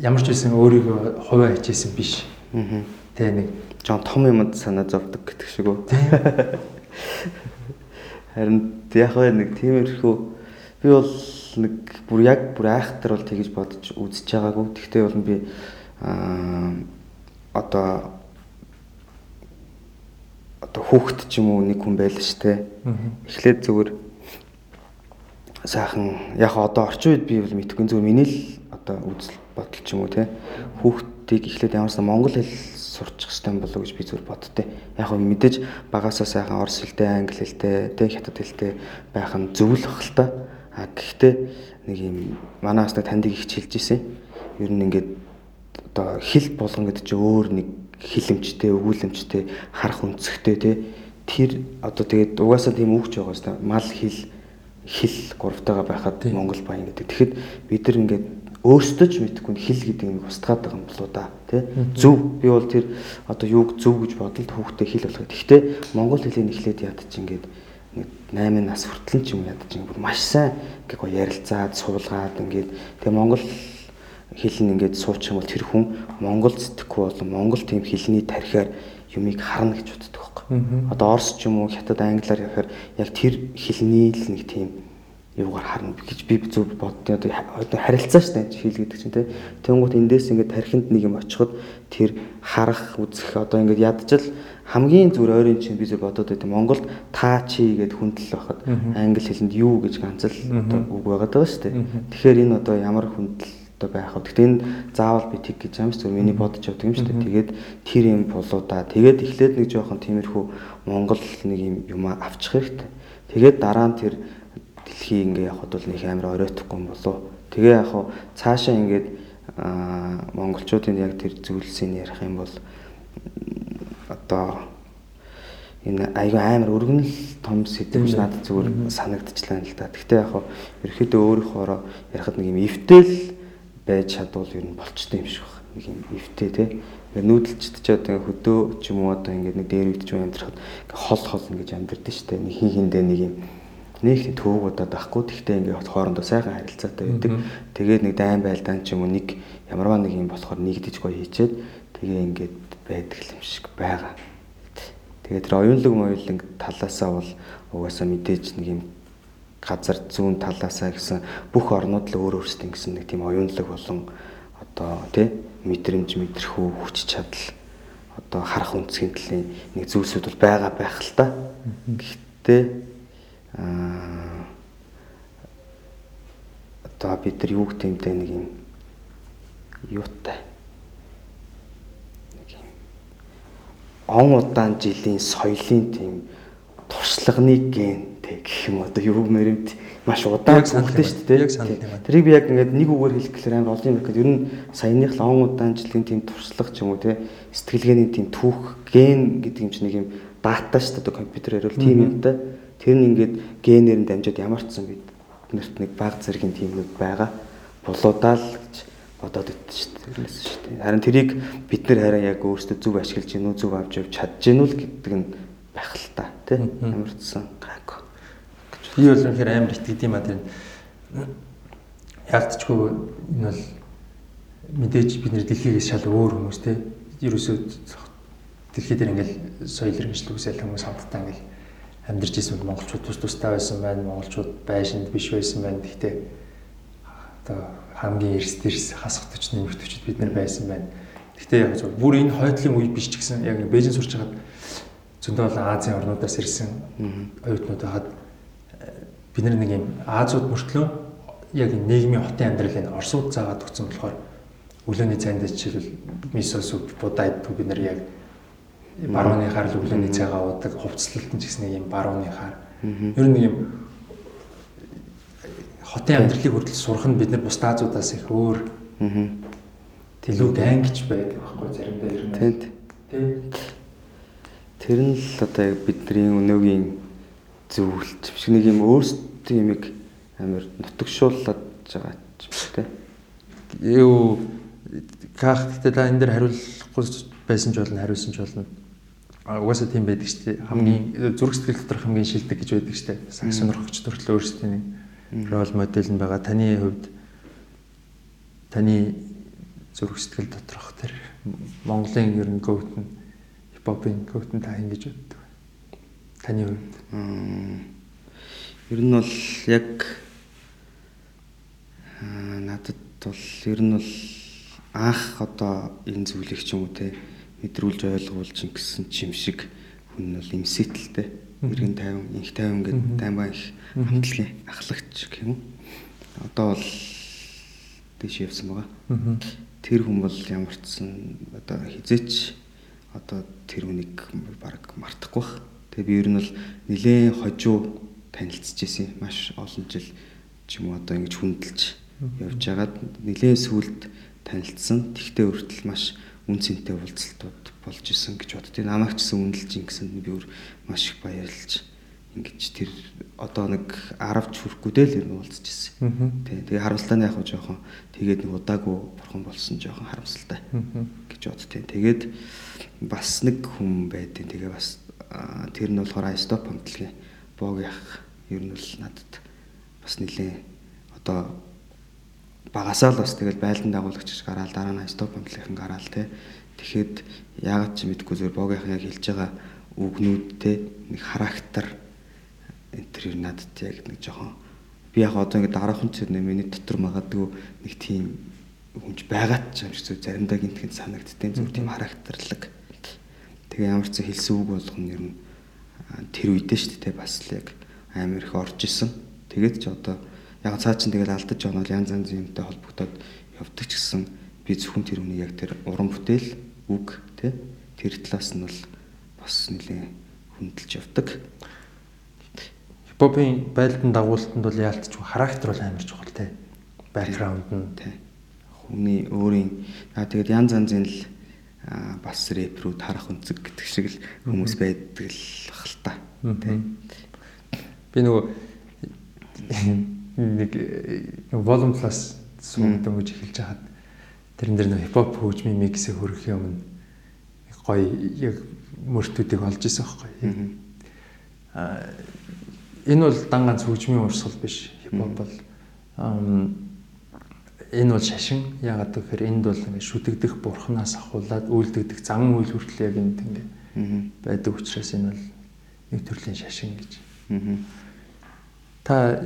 ямар ч байсан өөрийгөө хувиа хичээсэн биш. Аа. Тэ нэг жоон том юмд санаа зовдөг гэдэг шиг үү. Харин яг нэг тиймэрхүү би бол нэг бүр яг бүр айхтар бол тэгэж бодож үзэж байгаагүй. Тэгтээ бол би аа одоо одоо хүүхэд ч юм уу нэг хүн байлаа штэ. Эхлээд зүгээр сайхан яг одоо орчин үед би бол мэдгүй зүгээр миний л одоо үзэл бодол ч юм уу те хүүхдийг эхлээд ямарсаа монгол хэл сурчих хэрэгтэй болов уу гэж би зүгээр боддتي. Яг нь мэдээж багасаа сайхан орос хэлтэй, англи хэлтэй, те хятад хэлтэй байх нь зөв л та. А гэхдээ нэг юм манаас нэг тандыг их хэлж исэн. Ер нь ингээд одоо хэл болгон гэдэг чинь өөр нэг хилэмжтэй, өгүүлэмжтэй, харах өнцгтэй те тэр одоо тэгээд угаасаа тийм үгч байгаа хэвээр мал хэл хэл гуравтайгаа байхад Монгол баян гэдэг. Тэгэхэд бид нар ингээд өөрсдөө ч мэдэхгүй хэл гэдэг нь устгаад байгаа юм болоо да тий зөв би бол тэр одоо юуг зөв гэж бодолд хүүхдээ хэл болгох. Гэхдээ монгол хэлийг эхлээд яд чи ингээд нэг 8 нас хүртэл ч юм яд чи бүр маш сайн ингээ го ярилцаад суулгаад ингээд тэгээ монгол хэл нь ингээд суучих юм бол тэр хүн монгол сэтгэхгүй болон монгол тийм хэлний тархиар юмыг харна гэж боддог байхгүй. Одоо орс ч юм уу хятад англиар яхаар яг тэр хэлний л нэг тийм юугаар харна гэж би зөв боддیں۔ Одоо харилцаа шүү дээ хэл гэдэг чинь тий. Тэнгуут эндээс ингээд тархинд нэг юм очиход тэр харах үзэх одоо ингээд ядчил хамгийн зүр ойрын чинь би зөв бодоод байт. Монголд та чи гэд хүндэл байхад англи хэлэнд юу гэж ганц л одоо үг байгаад байгаа шүү дээ. Тэгэхээр энэ одоо ямар хүндэл одоо байх вэ? Гэхдээ энэ заавал би тэг гэж юм шүү. Миний бодож явдаг юм шүү дээ. Тэгээд тэр юм болоо да. Тэгээд эхлээд нэг жоохон тиймэрхүү Монгол нэг юм юм авчих хэрэгтэй. Тэгээд дараа нь тэр дэлхий ингээ явахд бол нэг амар оройтхгүй юм болов. Тэгээ яг хуу цаашаа ингээд монголчуудын яг тэр зөвлөсийг ярих юм бол одоо энэ айгүй амар өргөнл том биш надад зүгээр санагдчихлаа л да. Гэхдээ яг хуу ерөөхдөө өөрийнхоороо ярихад нэг юм эвтэл байж чадвал ер нь болчтой юм шиг байна. Нэг юм эвтэй те. Ингээ нүүдэлчд ч одоо хөдөө ч юм уу одоо ингээ нэг дээр үйдэж амьдрахад хол хол ингэж амьдрдэн штэ. Нэг хин хиндээ нэг юм нэг төвөг удаад байхгүй. Тэгтээ ингээд хоорондоо сайхан харилцаатай байдаг. Тэгээд нэг дайн байлдаан ч юм уу нэг ямарваа нэг юм болохоор нэгдэж гоё хийчээд тэгээ ингээд байдаг юм шиг байгаа. Тэгээд тэр оюунлаг моюунлаг талаасаа бол угаасаа мэдээж нэг юм газар зүүн талаасаа гэсэн бүх орнууд л өөр өөрсдөө гэсэн нэг тийм оюунлаг болон одоо тий мэдрэмж мэдрэхүү хүч чадал одоо харах үнцгийн төлөв нэг зүйлсүүд бол байгаа байх л та. Гэхдээ аа одоо бид нар юу гэмтэй нэг юм юутай нэг юм он удаан жилийн соёлын тийм туршлагын гентэй гэх юм одоо юу мөрөмт маш удаан санагдсан шүү дээ яг санагдсан юм. Тэрийг би яг ингээд нэг үгээр хэлэх гэхээр амар олон юм гэхэд ер нь саяных л он удаан жилийн тийм туршлага ч юм уу те сэтгэлгээний тийм түүх ген гэдэг юм чинь нэг юм дата шүү дээ компьютерээр бол тийм юм та. Тэр нь ингээд генээр нь дамжаад ямар ч сан бид нарт нэг баг зэргийн тиймнүүд байгаа болоодаа л гэж бодоод өгдөө шүү дээ. Тэрнээс шүү дээ. Харин тэрийг бид нар хараа яг өөрсдөө зөв ашиглаж гинүү зөв авч явж чадж гинүү л гэдэг нь байх л та тий. Ямар ч гайгүй. Би бол үнэхээр амар итгэдэг юм а тэр яалтчгүй энэ бол мэдээж бид нэр дэлхийгээс шал өөр хүмүүс тий. Ерөөсөө дэлхий дээр ингээл соёл иргэншил үсэл хүмүүс хамтдаа ингээл амьдарч ирсэн монголчууд тус тустай байсан байна. Монголчууд байшинд биш байсан байна. Гэхдээ одоо хамгийн эрс дэрс хасах төчний нэмэгдвчд бид нар байсан байна. Гэтэ яг зөв бүр энэ хойдлын үе биш ч гэсэн яг Бээжин сурч хагаад зөндөө бол Азийн орнуудаас ирсэн оюутнууд байгаад бид нар нэг юм Азууд мөртлөө яг нийгмийн хотын амьдралыг Оросууд заагаад өгсөн болохоор өглөөний цайнд жишээлбэл мисос будайд бид нар яг барууны хаар л өглөөний цайгаа уудаг хувцлалт нь ч гэсэн нэг юм барууны хаар. Ер нь нэг юм хотын амьдралыг хүртэл сурах нь бид нар бус Азуудаас их өөр. Тэлүү ангич байдаг байхгүй заримдаа ер нь. Тэнд. Тэр нь л одоо яг бидний өнөөгийн зөвлөлт биш нэг юм өөрсдөө юмыг амар нутагшууллаад байгаа ч юм те. Юу ках гэдэг та энэ дээр хариулахгүй байсан ч болно хариулсан ч болно. Угаасаа тийм байдаг шүү дээ. Хамгийн зүрх сэтгэл дотор хамгийн шилдэг гэж байдаг шүү дээ. Сакс сонирхогч төрөлөө өөрсдөө нэг рол модель нь байгаа. Таны хувьд таны зүрх сэтгэл доторх тэр Монголын ер нь нь хипхопын нь та ингэж боддог. Таны хувьд. Ер нь бол яг надад бол ер нь бол анх одоо энэ зүйлийг ч юм уу те мэдрүүлж ойлгуулж ингэсэн чим шиг хүн нь бол имсэтэлтэй эргэн тайван инх тайван гэдэг таймаа их хамтлагийн ахлагч гэх юм. Одоо бол тийш явсан байгаа. Тэр хүн бол ямар ч сан одоо хизээч одоо тэр хүнийг баг мартахгүй бах. Тэгээ би ер нь бол нэлээд хожуу танилцчихсэн маш олон жил ч юм уу одоо ингэж хүндэлж явж байгаад нэлээд сүулт танилцсан. Тэгтээ өртөл маш үн цэнтэй уулзалтууд болж исэн гэж боддгийг намайг ч гэсэн үнэлж ингэсэнд би өөр маш их баярлж ингэж тэр одоо нэг 10 ч хүрэхгүй дээ л ер нь уулзч ирсэн. Тэг. Тэгээ харамсалтай яг жоохон тэгээд нэг удаагүй бурхан болсон жоохон харамсалтай гэж боддیں۔ Тэгээд бас нэг хүн байдیں۔ Тэгээ бас тэр нь болохоор айстоп хамтлагийн боог яах? Ер нь бол надад бас нэлээ одоо багасаа л бас тэгэл байлдан дагуулагч гараал дараа нь стоп хамтлагийн гараал те. Тэгэхэд яагаад ч мэдгүй зөв богийнхан яг хэлж байгаа үгнүүд те? Нэг характер. Энэ төр надад яг нэг жоохон би яг одоо ингэ дараахан ч миний дотор магадгүй нэг тийм хүнч байгаад ч юм шиг зөв заримдаа гинтгэн санагдтiin зөв тийм характерлаг тэгээ ямар ч хэлсэн үг болгоно ер нь тэр үедээ шүү дээ бас л яг амар их орж исэн тэгээд ч одоо яг цаа чин тэгэл алдаж байгаа нь янз янзын юмтай холбогдоод явдаг ч гэсэн би зөвхөн тэр үнийг яг тэр уран бүтээл үг тий тэр талаас нь бол бас нэлээ хүндэлж явдаг. Хипхопын байлдан дагуултанд бол яалтч характер бол амар чухал тий. Бэкграунд нь тий. Хүний өөрийн аа тэгээд янз янзын л бас рэпрүүд харах өнцөг гэдэг шиг л хүмүүс байдаг л хэл та. Би нөгөө нэг волумтлаас суудаг гэж эхэлж хаад тэрэн дээр нэг хипхоп хөгжмийн миксээ хөрөхийн өмнө гоё яг мөртүүдийг олж исэн байхгүй. Аа энэ бол дан ганц хөгжмийн урсгал биш. Хипхоп бол энэ бол шашин яагаад гэхээр энд бол ингээд шүтэгдэх бурхнаас ахуулаад үйлдэгдэх зан үйл хүртэл яг энд ингээд байдаг учраас энэ бол нэг төрлийн шашин гэж. Та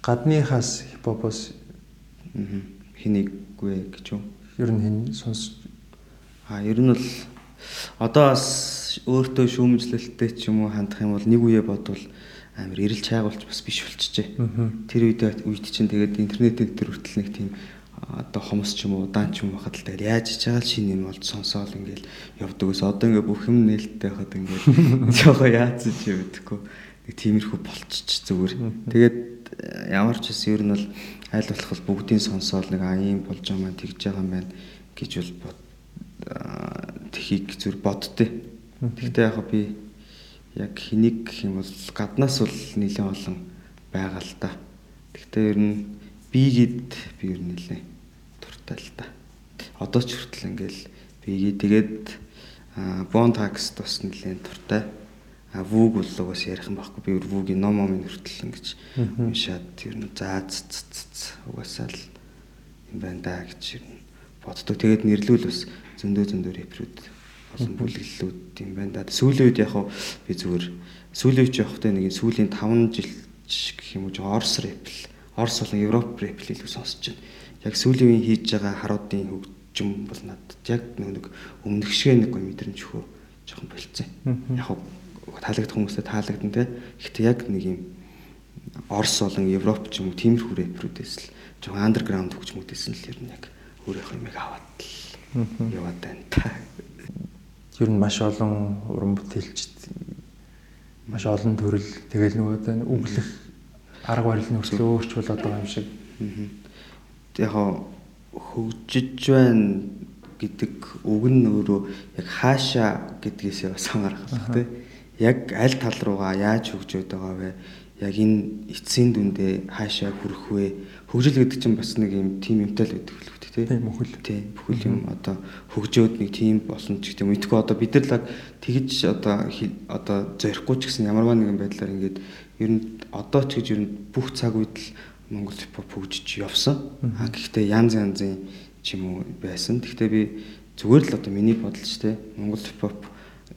гадныхаас хипхопоос хинэггүй гэж юу? Ер нь хэн сонс а ер нь бол одоо бас өөртөө шүүмжлэлттэй ч юм уу хандах юм бол нэг үе бодвол амар ирэл чайгуулч бас биш болчихжээ. Тэр үед үед чинь тэгээд интернетийн дээр хүртэл нэг тийм одоо хомос ч юм уу удаан ч юм байхад л тэгэл яаж чагаал шинэ юм болж сонсоол ингээл явдаг ус одоо ингээ бүх юм нээлттэй хахад ингээл жоо яац ч юм гэдэггүй нэг тиймэрхүү болчих зүгээр. Тэгээд ямар ч хэсэг ер нь бол айл болох бүгдийн сонсоол нэг аа ийм болж байгаа маань тэгж байгаа юм байна гэж бол тхийг зүр боддтой. Тэгтээ яг би яг хэнийг гэх юм бол гаднаас бол нэлээд олон байгаа л та. Тэгтээ ер нь бигээд би ер нь нэлээд туртай л та. Одоо ч хүртэл ингээл бигээд тэгээд бон такс бас нэлээд туртай а вүүг бол угаас ярих юм байхгүй би вүүгийн ном ном хүртэл ингэж уншаад тэр нь заа цц угаасаа л юм байна да гэж боддог. Тэгээд нэрлүүл бас зөндөө зөндөө рэпрүүд олон бүлэглэлүүд юм байна да. Сүүлийн үед яг би зүгээр сүүлийн үед явахдаа нэг сүүлийн 5 жил гэх юм уу Орос рэп л Орос болон Европ рэп л илүү сонсож байна. Яг сүүлийн үеийн хийж байгаа харуудын хөгжим бол надад яг нэг өмнөх шиг нэг гоё мэдрэмж хөө жоохон болцсон. Яг таалагдах хүмүүстэй таалагдан те. Гэхдээ яг нэг юм Орос болон Европ ч юм уу тиймэрхүү рэперүүдээс л жоохон андерграунд хөгжмүүдээс нь л ер нь яг өөрийнхөө юмыг аваад л яваад байна та. Ер нь маш олон уран бүтээлчд маш олон төрөл тэгэл нөгөө өглөх арга барил нь өсөлөө өөрчлөл болоод байгаа юм шиг. Яг хөгжиж байна гэдэг үг нь өөрөө яг хаашаа гэдгээс бас байна тийм. Яг аль тал руугаа яаж хөгжөөд байгаа вэ? Яг энэ эцсийн дүндээ хаашаа хүрэх вэ? Хөгжил гэдэг чинь бас нэг юм тим юмтай л байдаг тий. Бүхэл. Тий. Бүхэл юм одоо хөгжөөд нэг тийм болсон ч гэдэг юм. Итгэв одоо бид нар л тэгж одоо одоо зорихгүй ч гэсэн ямарваа нэгэн байдлаар ингээд ер нь одоо ч гэж ер нь бүх цаг үед л Монгол хипхоп хөгжиж явсан. А гэхдээ янз янзын ч юм уу байсан. Гэхдээ би зүгээр л одоо миний бодолч те Монгол хипхоп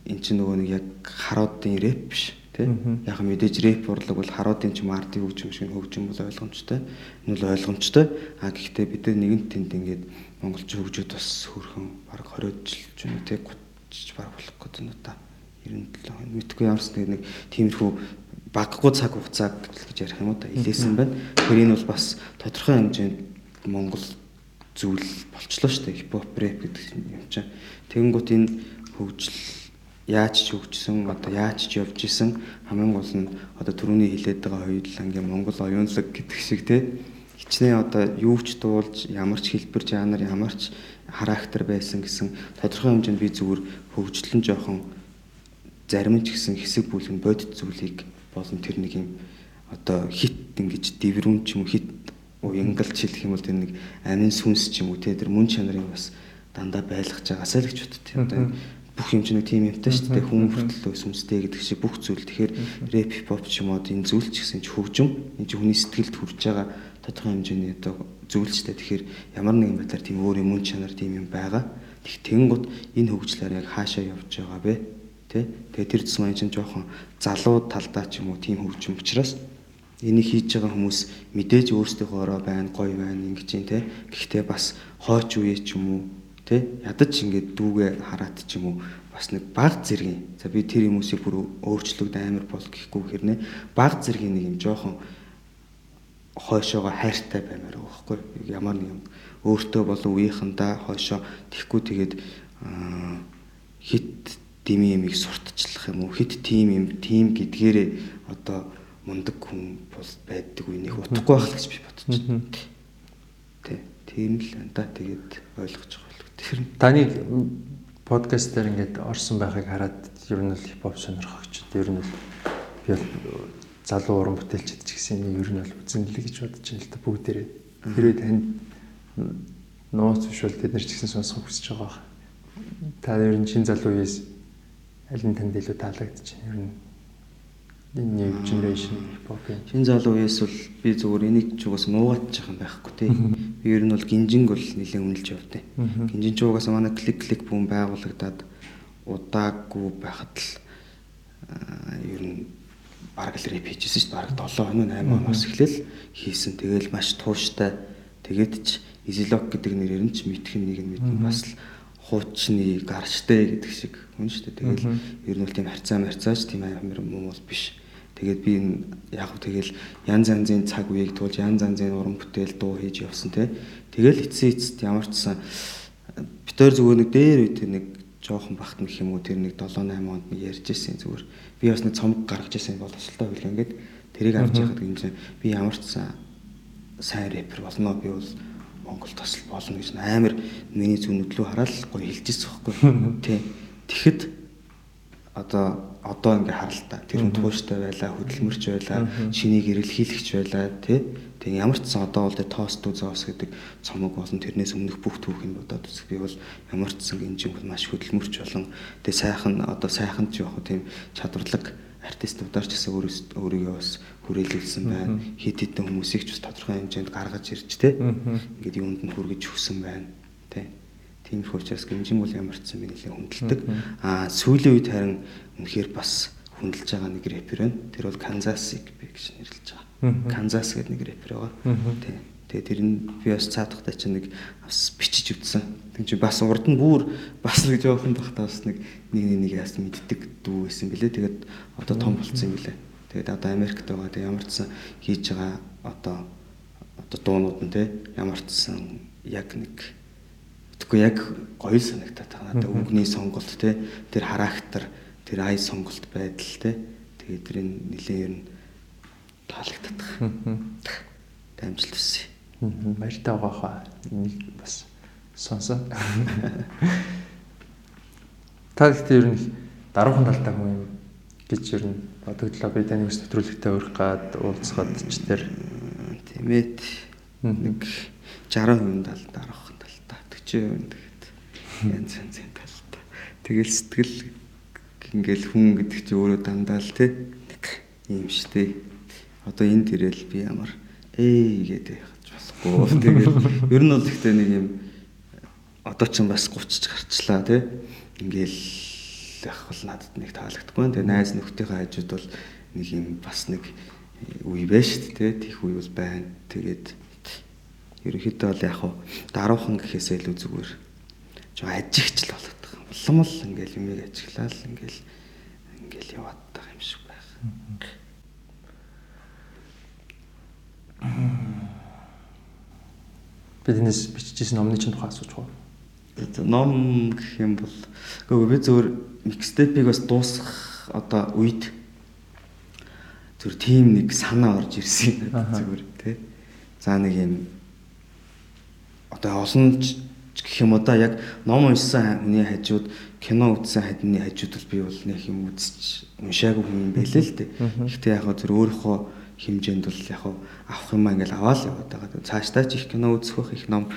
эн чинь нөгөө нэг яг харуудын рэп биш тий. Яг мэдээж рэп урлаг бол харуудын ч юм ардын хөгжим шиг хөгжим бол ойлгомжтой. Энэ бол ойлгомжтой. А гэхдээ бид нар нэгэн тэнд ингээд монголч хөгжөөд бас хөрхөн баг 20 жил ч юм уу тий 30 баг болох гэдэг нь та 97 хоног мэдгүй ямарс нэг тиймэрхүү баггүй цаг хугацаа гэж ярих юм уу та илээсэн байна. Тэгэхээр энэ бол бас тодорхой хэмжээнд монгол зүйл болчлоо шүү дээ. Хипхоп рэп гэдэг юм чинь. Тэгэнгუთ энэ хөгжил яаж ч хөгжсөн одоо яаж ч явж исэн хамгийн гол нь одоо түрүүний хилээд байгаа хоёулангийн Монгол оюунлаг гэдэг шиг те. Хичнээн одоо юу ч дуулж ямар ч хэлбэр жанр ямар ч характер байсан гэсэн тодорхой хэмжээнд би зүгээр хөгжлөн жоохон зарим ч гэсэн хэсэг бүлэг бодит зүйлийг болон тэр нэг юм одоо хит ингэж дэврүүн ч юм хит уянгалж хэлэх юм бол тэр нэг амин сүнс ч юм уу те. Тэр мөн чанарын бас дандаа байлгаж байгаасаа л гэж боддتي. Одоо бүх юм чинь тийм юмтай шүү дээ. Хүн хүртэл өсөмстэй гэдэг шиг бүх зүйл. Тэгэхээр рэп хип хоп ч юм уу энэ зүйл ч гэсэн ч хөгжим. Энэ чинь хүний сэтгэлд хүрж байгаа тодорхой хэмжээний одоо зүйл ч дээ. Тэгэхээр ямар нэгэн байдлаар тийм өөр юм чанар тийм юм байгаа. Тэг тэнгууд энэ хөгжлөөр яг хаашаа явж байгаа бэ? Тэ? Тэгээ тэр тусмаа чинь жоохон залуу талдаа ч юм уу тийм хөгжим учраас энийг хийж байгаа хүмүүс мэдээж өөрсдийнхоороо байна, гоё байна ингэж юм те. Гэхдээ бас хойч үе ч юм уу Тэ ядаж ингээд дүүгээ хараад ч юм уу бас нэг баг зэргийн. За би тэр хүмүүсийг бүр өөрчлөгд амар бол гэхгүй хэрнээ. Баг зэргийн нэг юм жоохон хойшоогоо хайртай баймаар байгаа байхгүй. Ямар нэг юм өөртөө болон үеийнхандаа хойшоо тэгхгүй тэгээд хит дими ямиг сурталчлах юм уу? Хит тим юм тим гэдгээрээ одоо мундаг хүн бол байдаг үе нэг утгагүй байх л гэж би бодож байна. Тэ тийм л энэ та. Тэгээд ойлгож байгаа. Тэр таны подкаст дээр ингээд орсон байхыг хараад ер нь л хипхоп сонирхогчд ер нь л би залуу уран бүтээлчд ч гэсэн ер нь бол үзэнлэг гэж бодож байна л да бүгдээрээ. Хэрвээ танд нууц биш бол тэд нар ч гэсэн сонсох хүсэж байгаа. Та ер нь чин залуу үеэс аль нь танд илүү таалагдчих ер нь энэ new generation хипхопын шин залуу үеэс бол би зүгээр энийг ч угаас муугатчих юм байхгүй тий. Ер нь бол гинжинг бол нэлээд үнэлж явдیں۔ Гинжин ч угаас манай клик клик бүм байгуулагдаад удаагүй байхад л ер нь бараг л рэп хийжсэн шүү дээ. Бараг 7 хоног 8 хоногос эхлээл хийсэн. Тэгэл маш тууштай. Тэгээд ч Изилок гэдэг нэрээр нь ч мэдхэн нэг нь мэдэн бас л хуучны гарчтэй гэдэг шиг хүн шүү дээ. Тэгэл ер нь бол тийм харьцаа марцаач тийм амар юм бол биш. Тэгээд би яг хөө тэгэл янз янзын цаг үеийг туулж янз янзын уран бүтээл дуу хийж явсан те. Тэгэл эцсийн эцэст ямар ч сан битээр зүгээр нэг дээр үе тэр нэг жоохон бахт нөх юм уу тэр нэг 7 8 онд нэг ярьж ирсэн зүгээр. Би бас нэг цомог гаргаж ирсэн бол тусалтай хөл ингээд тэрийг авч яхад гинж би ямар ч сан сайн рэпер болно би бол Монгол тосол болно гэж амар миний зүг нүдлүү хараад гоё хэлж ирсэн байхгүй. Тэ. Тэгэхэд одоо одоо ингээ харалтаа тэр нь тууштай байлаа хөдөлмөрч байлаа шинийг эрэлхийлэгч байлаа тий тэг ямар ч сан одоо бол тост үзээс гэдэг цомог болон тэрнээс өмнөх бүх түүхийг бодоод үзэх. Би бол ямар ч сан энэ бол маш хөдөлмөрч болон тэг сайхан одоо сайхан ч яг тийм чадварлаг артистуудаар ч гэсэн өөрийгөө бас хүрээлүүлсэн байна. Хит хитэн хүмүүсийг ч бас тодорхой хэмжээнд гаргаж ирж тий ингээд юунд нь хүргэж өгсөн байна Тиймэрхүү учраас гимжин бол ямар ч юм нэлээд хүндэлдэг. Аа сүүлийн үед харин үнэхээр бас хүндэлж байгаа нэг рэпер байна. Тэр бол Kansas City гэж нэрлэж байгаа. Kansas гэдэг нэг рэпер байгаа. Тийм. Тэгээ тэр нь би бас цаадахтай чинь нэг бас бичиж үтсэн. Тэг чи бас урд нь бүр бас нэг жоохон бахтаа бас нэг нэг нэг яасан мэддэг дүү байсан бэлээ. Тэгээд одоо том болцсон юм бэлээ. Тэгээд одоо Америкт байгаа. Тэг ямар ч сан хийж байгаа одоо одоо дуунууд нь те ямар ч сан яг нэг Тэгэхгүй яг гоё санагтаад байгаа. Надад өнгөний сонголт те тэр характер тэр ай сонголт байдал те тэгээд тэрийг нэлээд ер нь таалагддаг. Дамжилт өссөн. Баяртай байгаа хаа. Энийг бас сонсон. Та гэхдээ ер нь даруухан талтай хүн юм гэж ер нь бодогдлоо. Би таны ус нэвтрүүлэгтээ өрөх гад уулзахад ч тэр тийм ээ нэг 60% тал даруухан талтай 40% тэгээд янз янзын талтай. Тэгэл сэтгэл ингээл хүн гэдэг чи өөрөө дандаа л тий юм штэ. Одоо энэ тэрэл би ямар ээ гэдэг болохгүй. Тэгээд ер нь бол ихтэй нэг юм одоо ч бас 30 ч гарчлаа тий. Ингээл яг бол надад нэг таалагдахгүй. Тэгээ найз нөхдийнхээ хажууд бол нэг юм бас нэг үе байж шүү дээ. Тих үе бол байна. Тэгээд ерөнхийдөө бол яг даруухан гэхээсээ илүү зүгээр жоо ажигч л болоод байгаа. Улам л ингээл юмыг ажиглал ингээл ингээл яваад байгаа юм шиг байх. Биднес бичижсэн номны чинь тухай асууж байгаа. Ном гэх юм бол үгүй би зөвөр микстепийг бас дуусгах одоо үед зүр тийм нэг санаа орж ирсэн зүгээр тий. За нэг юм одоо олон гэх юм одоо яг ном уншсан хүний хажууд кино үзсэн хадны хажууд бол би бол нэг юм үзэж уншаагүй хүн юм байлээ л дээ. Гэхдээ яг зөв өөрийнхөө хэмжээнд бол яг авах юм ингээл аваад яваад байгаа. Цаашдаа ч их кино үзэх бах их ном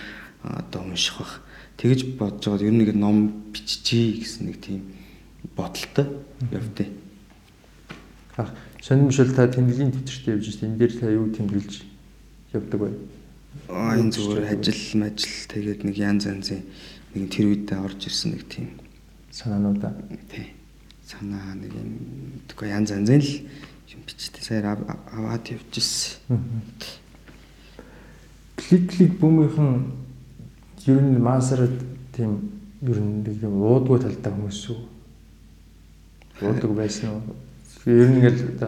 одоо унших бах. Тэгэж бодож байгаа ер нь нэг ном биччихье гэсэн нэг тийм бодолтой явдээ. Аа сонирмшил та тэмдэглэлийн төвчөртэй явж байна. Энэ дээр та юу тэмдэглэж явдаг вэ? Энэ зүгээр ажил мажил тэгээд нэг янз янзын нэг тэр үедээ орж ирсэн нэг тийм санаануудаа. Тий. Санаа нэг юм тэгэхгүй янз янзын л юм бичтэй саяар аваад явжсэн. Клик клик бүүмийнхэн ер нь маасарад тийм ер нь нэг юм уудгүй талтай хүмүүс шүү. Уудаг байсан уу? Ер нь ингээл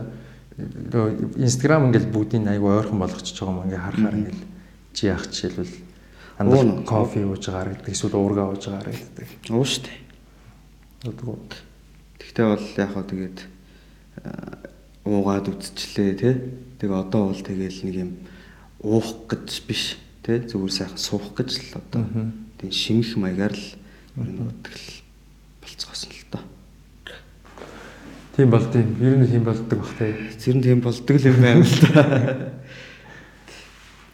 одоо Instagram ингээл бүгдийг айгүй ойрхон болгочихж байгаа юм ингээ харахаар ингээл чи яах жишээлбэл андаа кофе ууж байгаа гэдэг эсвэл уурга ууж байгаа гэдэг. Уу штэ. Уудаг. Тэгтээ бол яг хаа тэгээд уугаад үтчлээ тий. Тэгээ одоо бол тэгээл нэг юм уух гэж биш тий зүгээр сайхан суух гэж л одоо тийм шимэх маягаар л ер нь бодлол болцгоосон л доо. Тийм болд юм. Ер нь тийм болдог бах тий. Тэр нь тийм болдог л юм байна л да.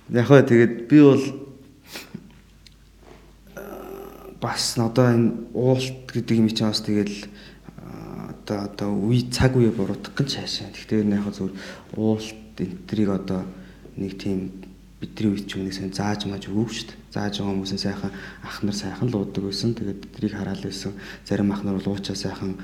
Яг хөө тэгээд би бол бас одоо энэ уулт гэдэг юм чинь бас тэгэл одоо одоо үе цаг үе буруутгах гэж хаашаа. Гэхдээ яг зөв уулт энтрийг одоо нэг тийм бидний үед ч өмнөөс зааж мааж өгөөг шүү дээ. Зааж байгаа хүмүүс сайхан ах нар сайхан л уудаг байсан. Тэгээд тэрийг хараал байсан. Зарим ах нар бол уучаа сайхан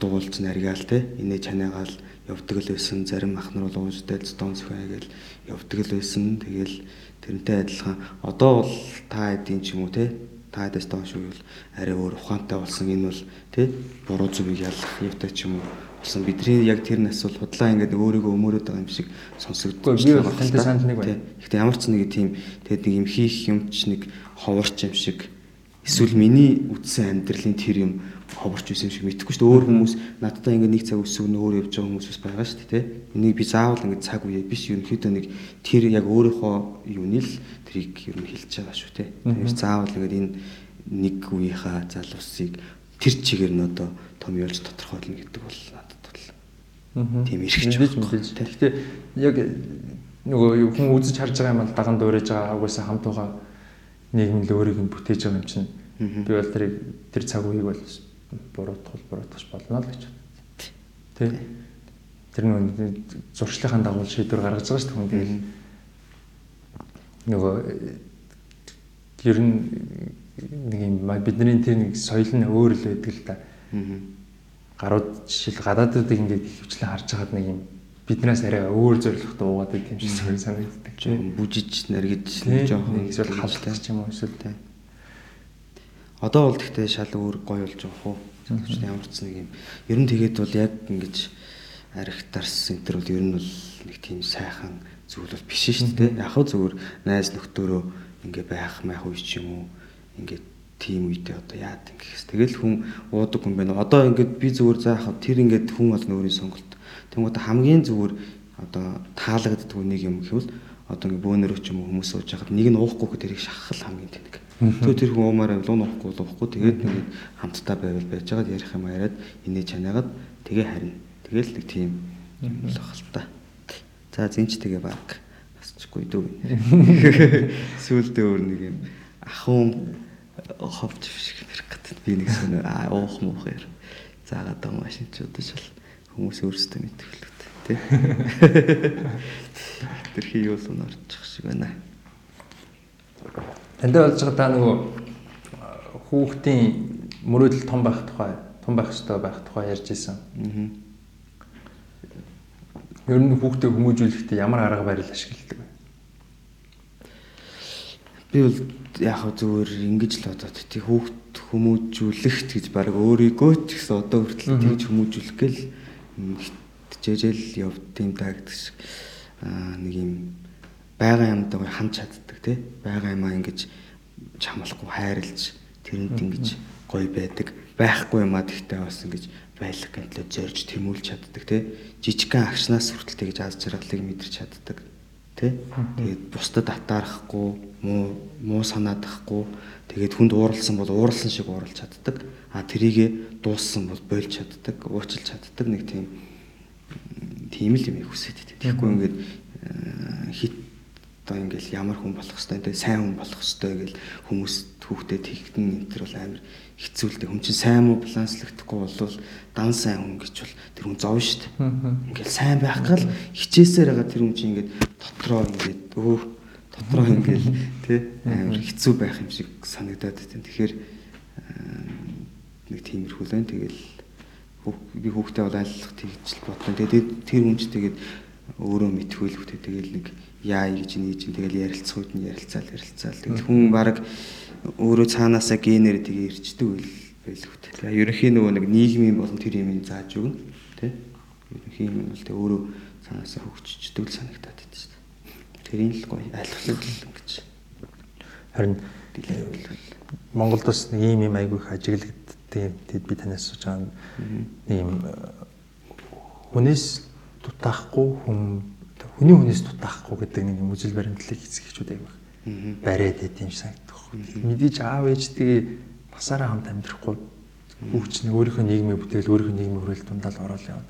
дуулж наргаал те. Инээ чанаагаал явдаг л байсан. Зарим ах нар бол уужтай стон зөвхөн гээл явдаг л байсан. Тэгээл тэрнтэй адилхан. Одоо бол та эдийн ч юм уу те? Таадаас доош үйл арай өөр ухаантай болсон. Энэ бол тий буруу зүгийг ялах явтай ч юм уу болсон. Бидний яг тэр нас бол худлаа ингээд өөрийгөө өмөрөөд байгаа юм шиг сонсогддог би тантай санал нэг байна. Гэхдээ ямар ч нэг тийм тэгэд нэг юм хийх юм ч нэг ховорч юм шиг. Эсвэл миний үтсэн амьдралын тэр юм ховорч юм шиг мэдхгүй шүү дээ. Өөр хүмүүс надтай ингээд нэг цаг өсөв нөөр явж байгаа хүмүүс бас байгаа шүү дээ. Энийг би заавал ингээд цаг үе биш ерөнхийдөө нэг тэр яг өөрийнхөө юуны л трийг ер нь хэлж байгаа шүү, тий. Тэгэхээр заавал ингээд энэ нэг үеийнхаа залуусыг тэр чигээр нь одоо том ялж тодорхойлно гэдэг бол надад бол тийм эрхч байна. Тэгэхдээ яг нөгөө хүн үзэж харж байгаа юм бол даган дуурайж байгаа угаасаа хамт байгаа нийгэм л өөрийг нь бүтээж байгаа юм чинь би бол тэр тэр цаг үеийг бол буруутгал буруутгах болно л гэж байна. Тэ. Тэр нэг зуршлынхаа дагуу шийдвэр гаргаж байгаа шүү дээ тэгэл нөгөө ер нь нэг юм бидний тэр нэг соёл нь өөр л байдаг л да. Гарууд жишээл гадаадуудыг ингээд хөвчлэн харж хагаад нэг юм биднээс арай өөр зорилготой уугаад байт юм шиг санагддаг. Бүжиж наргиж жоохон эсвэл халдах ч юм уу эсвэл тэ. Одоо бол гэхдээ шал өөр гоё болж байгаа хөө. Залуучууд ямар ч нэг юм. Ер нь тэгээд бол яг ингэж архитарс центр бол ер нь бол нэг тийм сайхан зүйл бол биш шүү дээ. Яг хөө зүгээр найз нөхдөөрөө ингээ байх мах үе ч юм уу. Ингээ тийм үедээ одоо яад ингэхс. Тэгэл хүн уудаг юм байна. Одоо ингээд би зүгээр заахад тэр ингээд хүн бол өөрийн сонголт. Тэнгууд хамгийн зүгээр одоо таалагддаг нэг юм гэвэл одоо ингээ бөөнөрөө ч юм хүмүүс сууж байхад нэг нь уухгүй тэрийг шахах хамгийн тэнэг. Тэгээ тэр хүн уумаар авал уухгүй уухгүй тэгээд нэг хамтдаа байвал байж байгаад ярих юм яриад инээ чанаагаад тэгээ харина. Тэгэл нэг тийм л ахalta. За зинч тэгээ баг насчгүй дүү. Сүүлдээ өөр нэг юм ахуун ховж шиг ярих гэдэг. Би нэг сонь аа уух муух яар. Заагаад байгаа машинчуудаж бол хүмүүс өөрсдөө үү тий. Тэрхий юу л орчих шиг байна. Эндээ болж байгаа та нөгөө хүүхдийн мөрөөдөл том байх тухай, том байх ёстой байх тухай ярьж исэн. Аа. Ер нь хүүхдээ хүмүүжүүлэхдээ ямар арга барил ашигладаг вэ? Би бол яг зүгээр ингэж л бодоод тий хүүхд хүмүүжүүлэхт гэж баг өөрийгөө ч гэсэн одоо хүртэл тэгж хүмүүжүүлэх гээл хичэжэл явд тийм шиг аа нэг юм байгаа юмдаа ханд чаддаг тий байгаа юмаа ингэж чамлахгүй хайрлж тэрэнд ингэж гоё байдаг. Байхгүй юмаа тэгтээ бас ингэж байлах гэнтлээ зорж тэмүүлж чаддаг тий жижигхэн агшнаас хүртэл тэгж аз жаргалыг мэдэрч чаддаг тий тэгээд бусдад атаарахгүй муу муу санаадахгүй тэгээд хүнд ууралсан бол ууралсан шиг ууралж чаддаг. А тэрийгэ дууссан бол болж чаддаг уучлж чаддаг нэг тийм тийм л юм хүсэж байдаг тэгэхгүй ингээд э, хит одоо ингээл ямар хүн болох хэвээр те сайн хүн болох хэвээр гэл хүмүүс хүүхдэд тэгтэн энэ төр бол амар хэцүүлдэг хүн чинь сайн муу баланслагдахгүй болвол дан сайн хүн гэж бол тэр хүн зов дээ ингээл сайн байх гал хичээсээр байгаа тэр хүн чинь ингээд дотроо ингээд өө дотроо ингээл тий амар хэцүү байх юм шиг санагдаад байна. Тэгэхээр нэг тиймэрхүү л байна. Тэгэл би хүүхдээ бол айлах тэгжл бодлоо. Тэгээд тэр хүн ч тэгээд өөрөө хүүхдээ тэгэл нэг яа гэж нээж ин тэгэл ярилцах үед нь ярилцаал ярилцаал. Тэгэл хүн баг өөрөө цаанаасаа генээр тэгээ ирчдэг байл хүүхдээ. Тэгээ ерөнхийн нөгөө нэг нийгмийн болон тэр юм зааж өгнө. Тэ? Ерөнхийн юм бол тэгээ өөрөө цаанаасаа хөгжчихдөг л санагтаад байна шүү дээ. Тэрийн л гоё айлхлаг л гэж. Харин Монголд бас нэг ийм юм айгүй их ажиглагддаг. Тэгэд би танаас сууж байгаа ийм э, хүнээс дутаахгүй хүн хүний хүнээс дутаахгүй гэдэг нэг юм үжил баримтлалыг эзэгчүүд айгүй бариад байт юм санагдах. Мэдээж аав ээжтэйгээ насаараа хамт амьдрахгүй хүүхч нэг өөрийнхөө нийгмийн бүтээл өөрийнхөө нийгмийн хүрээлэл дундаа ороод явна.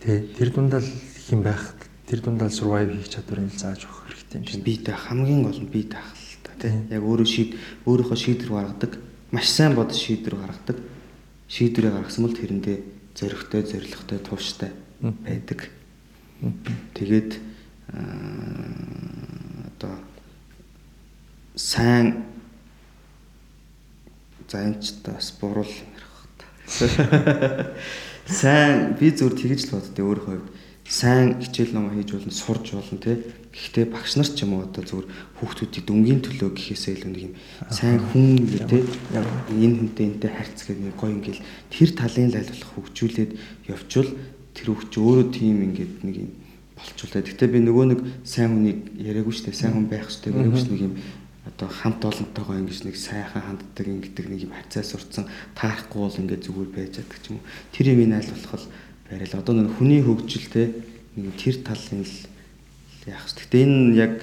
Тэ тэр дундаа хэм байх тэр дундаа survive хийх чадварыг зааж өгөх хэрэгтэй юм шиг. Би та хамгийн гол нь би таах л та тийм. Яг өөрөө шийд өөрийнхөө шийдвэр гаргадаг. Маш сайн бод шийдвэр гаргадаг. Шийдвэрээ гаргасан бол тэрэндээ зөрөгтэй, зоригтой, тууштай байдаг. Тэгээд одоо сайн за энэ ч бас буруу ярих та. Сайн би зүгээр тэгж л боддөө өөрийнхөө хувьд сайн хичээл ном хийж болно, сурж болно тий. Гэхдээ багш нар ч юм уу одоо зүгээр хүүхдүүдийг дүнгийн төлөө гэхээсээ илүү нэг юм сайн хүн тий. Энэ хүнтэй энтэй харьцгээд нэг гоё ингээл тэр талын л аль болох хөгжүүлээд явчвал тэр хүүхд өөрөө тийм ингээд нэг юм болчулаа. Гэхдээ би нөгөө нэг сайн хүнийг яриаггүй шүү дээ. Сайн хүн байх хэрэгтэй гэдэг нэг юм одоо хамт олонтойгоо ингэж нэг сайхан ханддаг ингэдэг нэг юм хацаа сурцсан таарахгүй бол ингээд зүгээр байж чаддаг ч юм уу. Тэр юм энэ аль болох барил. Одоо нэг хүний хөгжилтэй нэг тэр талын л яах вэ? Гэтэ энэ яг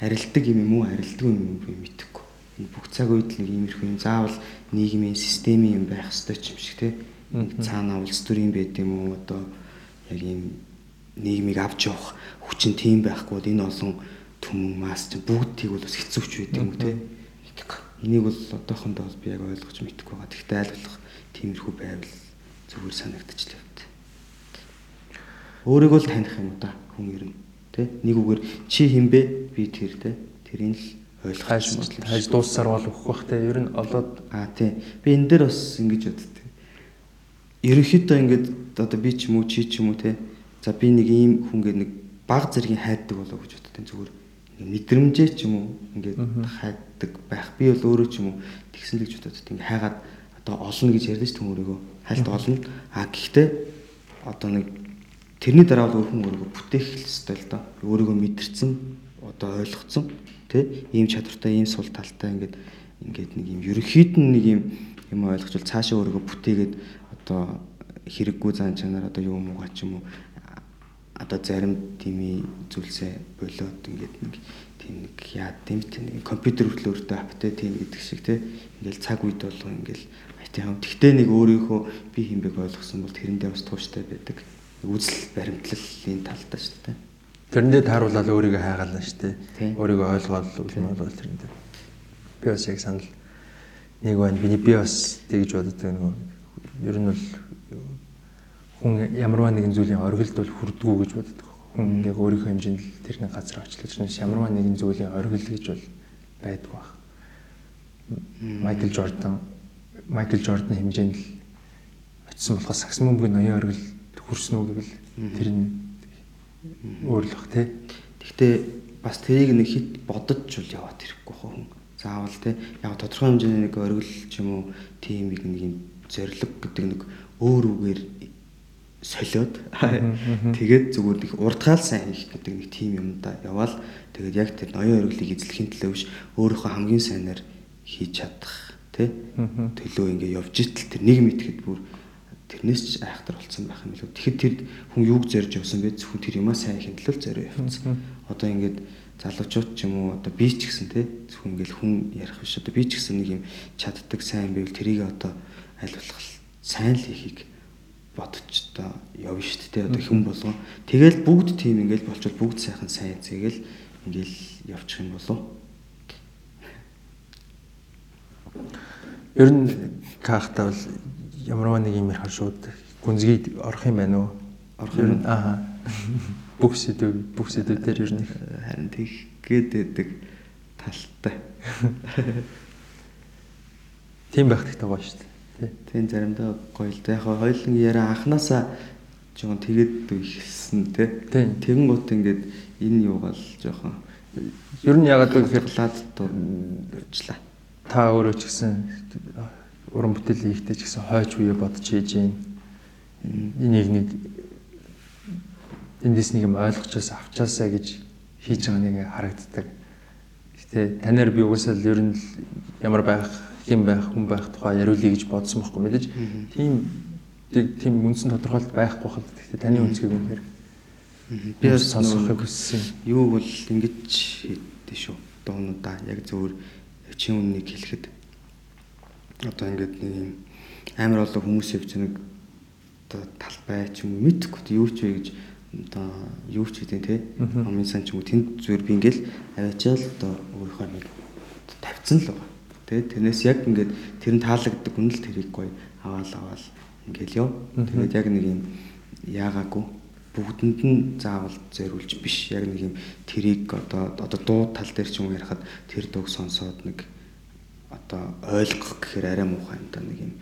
арилдаг юм юм уу, арилдаг юм би мэдэхгүй. Энэ бүх цаг үед л нэг иймэрхүү юм заавал нийгмийн системийн юм байх ёстой ч юм шиг те. Нэг цаана улс төрийн байд юм уу одоо яг ийм нийгмийг авч явах хүчин тийм байхгүй бол энэ олон түмэн мас чинь бүгдийг бол бас хэцүүч байдаг юм те. Энийг бол одоохондоо бол би яг ойлгож мэдэхгүй байгаа. Гэхдээ аль болох тиймэрхүү байвал зүгээр санагдчихлаа өөрийгөө л таних юм да хүн ер нь. Тий нэг үгээр чи хинбэ би тэр тий тэрийг л ойлгох бол хайж дууссаар бол өгөх бах тий ер нь олоод аа тий. Би энэ дээр бас ингэж боддог ерөнхийдөө ингээд одоо би ч юм уу чи ч юм уу тий за би нэг ийм хүн гэдэг нэг баг зэргийн хайддаг болоо гэж боддог зүгээр мэдрэмжээ ч юм уу ингээд хайддаг байх. Би бол өөрөө ч юм уу тэгсэн л гэж боддог. Ингээд хайгаад одоо олно гэж ярьдэн ч түн өөрийгөө. Хальт олно. А гэхдээ одоо нэг тэрний дараа бол хүн өөрийгөө бүтээх хэрэгтэй л доо. Өөрийгөө мэдэрсэн одоо ойлгоцсон тий ийм чадвартай ийм сул талтай ингээд ингээд нэг юм ерөнхийд нь нэг юм юм ойлгочвол цаашаа өөрийгөө бүтээгээд одоо хэрэггүй зан чанар одоо юу юм уу гач юм уу одоо зарим тими зүйлсээ болоод ингээд нэг тийм нэг яа тийм тийм компьютер хүртэл өөртөө аптай тийм гэдэг шиг те ингээл цаг үед болго ингээл IT хам тэгтээ нэг өөрийнхөө би хинбэг ойлгосон бол тэрэндээ бас тууштай байдаг. Үзэл баримтлалын талдаа шүү дээ. Тэрэндээ тааруулаад өөрийгөө хайгаална шүү дээ. Өөрийгөө ойлгоод үл нь бол тэрэндээ би бас яг санал нэг байна. Би би бас тэгж боддог нөгөө ер нь бол хүн ямарваа нэгэн зүйлийн оргилд бол хүрдгүү гэж боддог. Хүн ингээ өөрийнхөө хэмжээнд л тэр нэг газар очлоо чинь ямарваа нэгэн зүйлийн оргил гэж бол байдаг баг. Майкл Жордан Майкл Жордан хэмжээнд л очисон болохоос сакс мөнгөний ноён оргил хүрсэн үү гэвэл тэр нь өөрлөх тий. Гэхдээ бас тэрийг нэг хит бодож л яваад ирэхгүй хүн. Заавал тий. Яг тодорхой хэмжээний нэг оргил ч юм уу тийм нэг юм зориг гэдэг нэг өөр үгээр солиод. Тэгээд зүгээр нэг урдгаал сайн хийх гэдэг нэг тим юм да яваал. Тэгээд яг тэр ноён өргөлийг эзлэхийн төлөө биш өөрийнхөө хамгийн сайнаар хийж чадах тий төлөө ингээ явж итэл тэр нэг мэтгэд бүр тэрнээс ч айхтар болсон байх юм лөө тэгэхэд тэр хүн юуг зорж явсан бэ? Зөвхөн тэр юмаа сайн хийх төлөө зорио явсан одоо ингээд залуучууд ч юм уу одоо би ч гэсэн тий зөвхөн ингээл хүн ярих биш. Одоо би ч гэсэн нэг юм чаддаг сайн байвал тэрийг одоо аль болох сайн л хийхийг бодож одоо явна шүү дээ. Одоо хэн болгоо. Тэгэл бүгд тийм ингээл болчвол бүгд сайхан сайн зэгээл ингээл явчих юм болов. Ер нь кахта бол ямарваа нэг юм ярих шууд гүнзгий орох юм байна уу? Орох юм. Аа. Бүх сэдв бүх сэдв дээр ер нь харин тийх байдаг талтай. Тийм байх хэрэгтэй гоё шүү дээ. Тийм заримдаа гоё л да. Яг хоёулын яриа анханасаа жоохон тэгээд ихсэн тий. Тэгэн гут ингээд энэ юугаал жоохон ер нь ягаад гэхээр лад дурчлаа. Та өөрөө ч гэсэн уран бүтээл хийхдээ ч гэсэн хойч үе бодож хийж гин. Энийг нэг эндээс нэг юм ойлгочоос авчаасаа гэж хийж байгаа нэг харагддаг. Гэтэ танаар би угсаал ер нь ямар байх хэм байх хүн байх тухай яриулъя гэж бодсон байхгүй мэдээж тийм тийм үндсэн тодорхойлт байхгүй хэл гэхдээ таны үнцгийг үнэхээр би бас сонсохыг хүссэн. Юу бол ингэж хийдэ шүү. Дуунуудаа яг зөвөр чин үннийг хэлэхэд одоо ингээд нэг юм амар олон хүмүүс явж нэг одоо талбай ч юм уу мэдхгүй юу ч вэ гэж одоо юу ч гэдэг те амын сан ч юм уу тэнд зүгээр би ингээл аваачаал одоо өөрийнхөө нэг тавьсан л байгаа. Тэгээд тэрнээс яг ингээд тэр нь таалагддаг үнэл тэрийг гоё аваал аваал ингээл ёо. Тэгээд яг нэг юм яагаагүй бүгдэнд нь заавал зориулж биш. Яг нэг юм тэрийг одоо одоо дуу тал дээр ч юм ярихад тэр дууг сонсоод нэг одоо ойлгох гэхээр арай муухай юм да нэг юм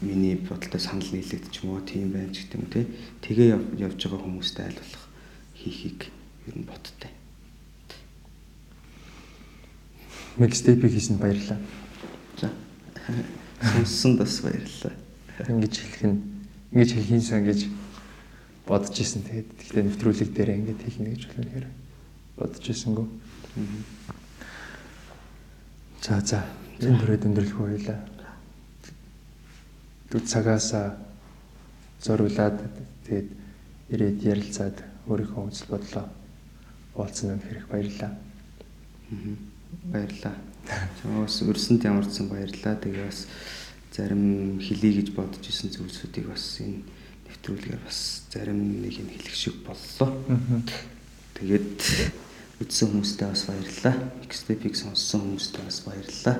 миний бодолтой санал нийлэгдэж юм уу тийм байна ч гэдэг юм те. Тэгээ явж байгаа хүмүүстэй болох хийхийг ер нь бодтой. Микстейпийг хийсэнд баярлалаа. За. Сонссон бас баярлалаа. Ингэж хэлэх нь ингэж хэлхийнсэн гэж бодож исэн. Тэгээд гэхдээ нэвтрүүлэг дээр ингэж хэлнэ гэж болохоор бодож исэнгүү. За за. Энэ төрөд өндөрлөх байлаа. Түр цагаасаа зориулаад тэгээд ирээд ярилцаад өөрийнхөө үзэл бодлоо уулзсан юм хэрэг баярлалаа. Аа баярлаа. Чамаас өрсөнд ямарчсан баярлаа. Тэгээ бас зарим хэлий гэж бодож исэн зүйлсүүдийг бас энэ нэвтрүүлгээр бас зарим нэг нь хэлэх шиг боллоо. Тэгээд үзсэн хүмүүстээ бас баярлалаа. Mixtape-ийг сонссон хүмүүстээ бас баярлалаа.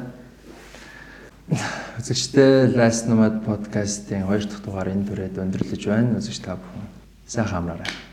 Үзэгчтэй Last Nomad podcast-ийн 2 дахь дугаар энэ дүрээд өндөрлөж байна. Үзэгч та бүхэн сайхан амраарай.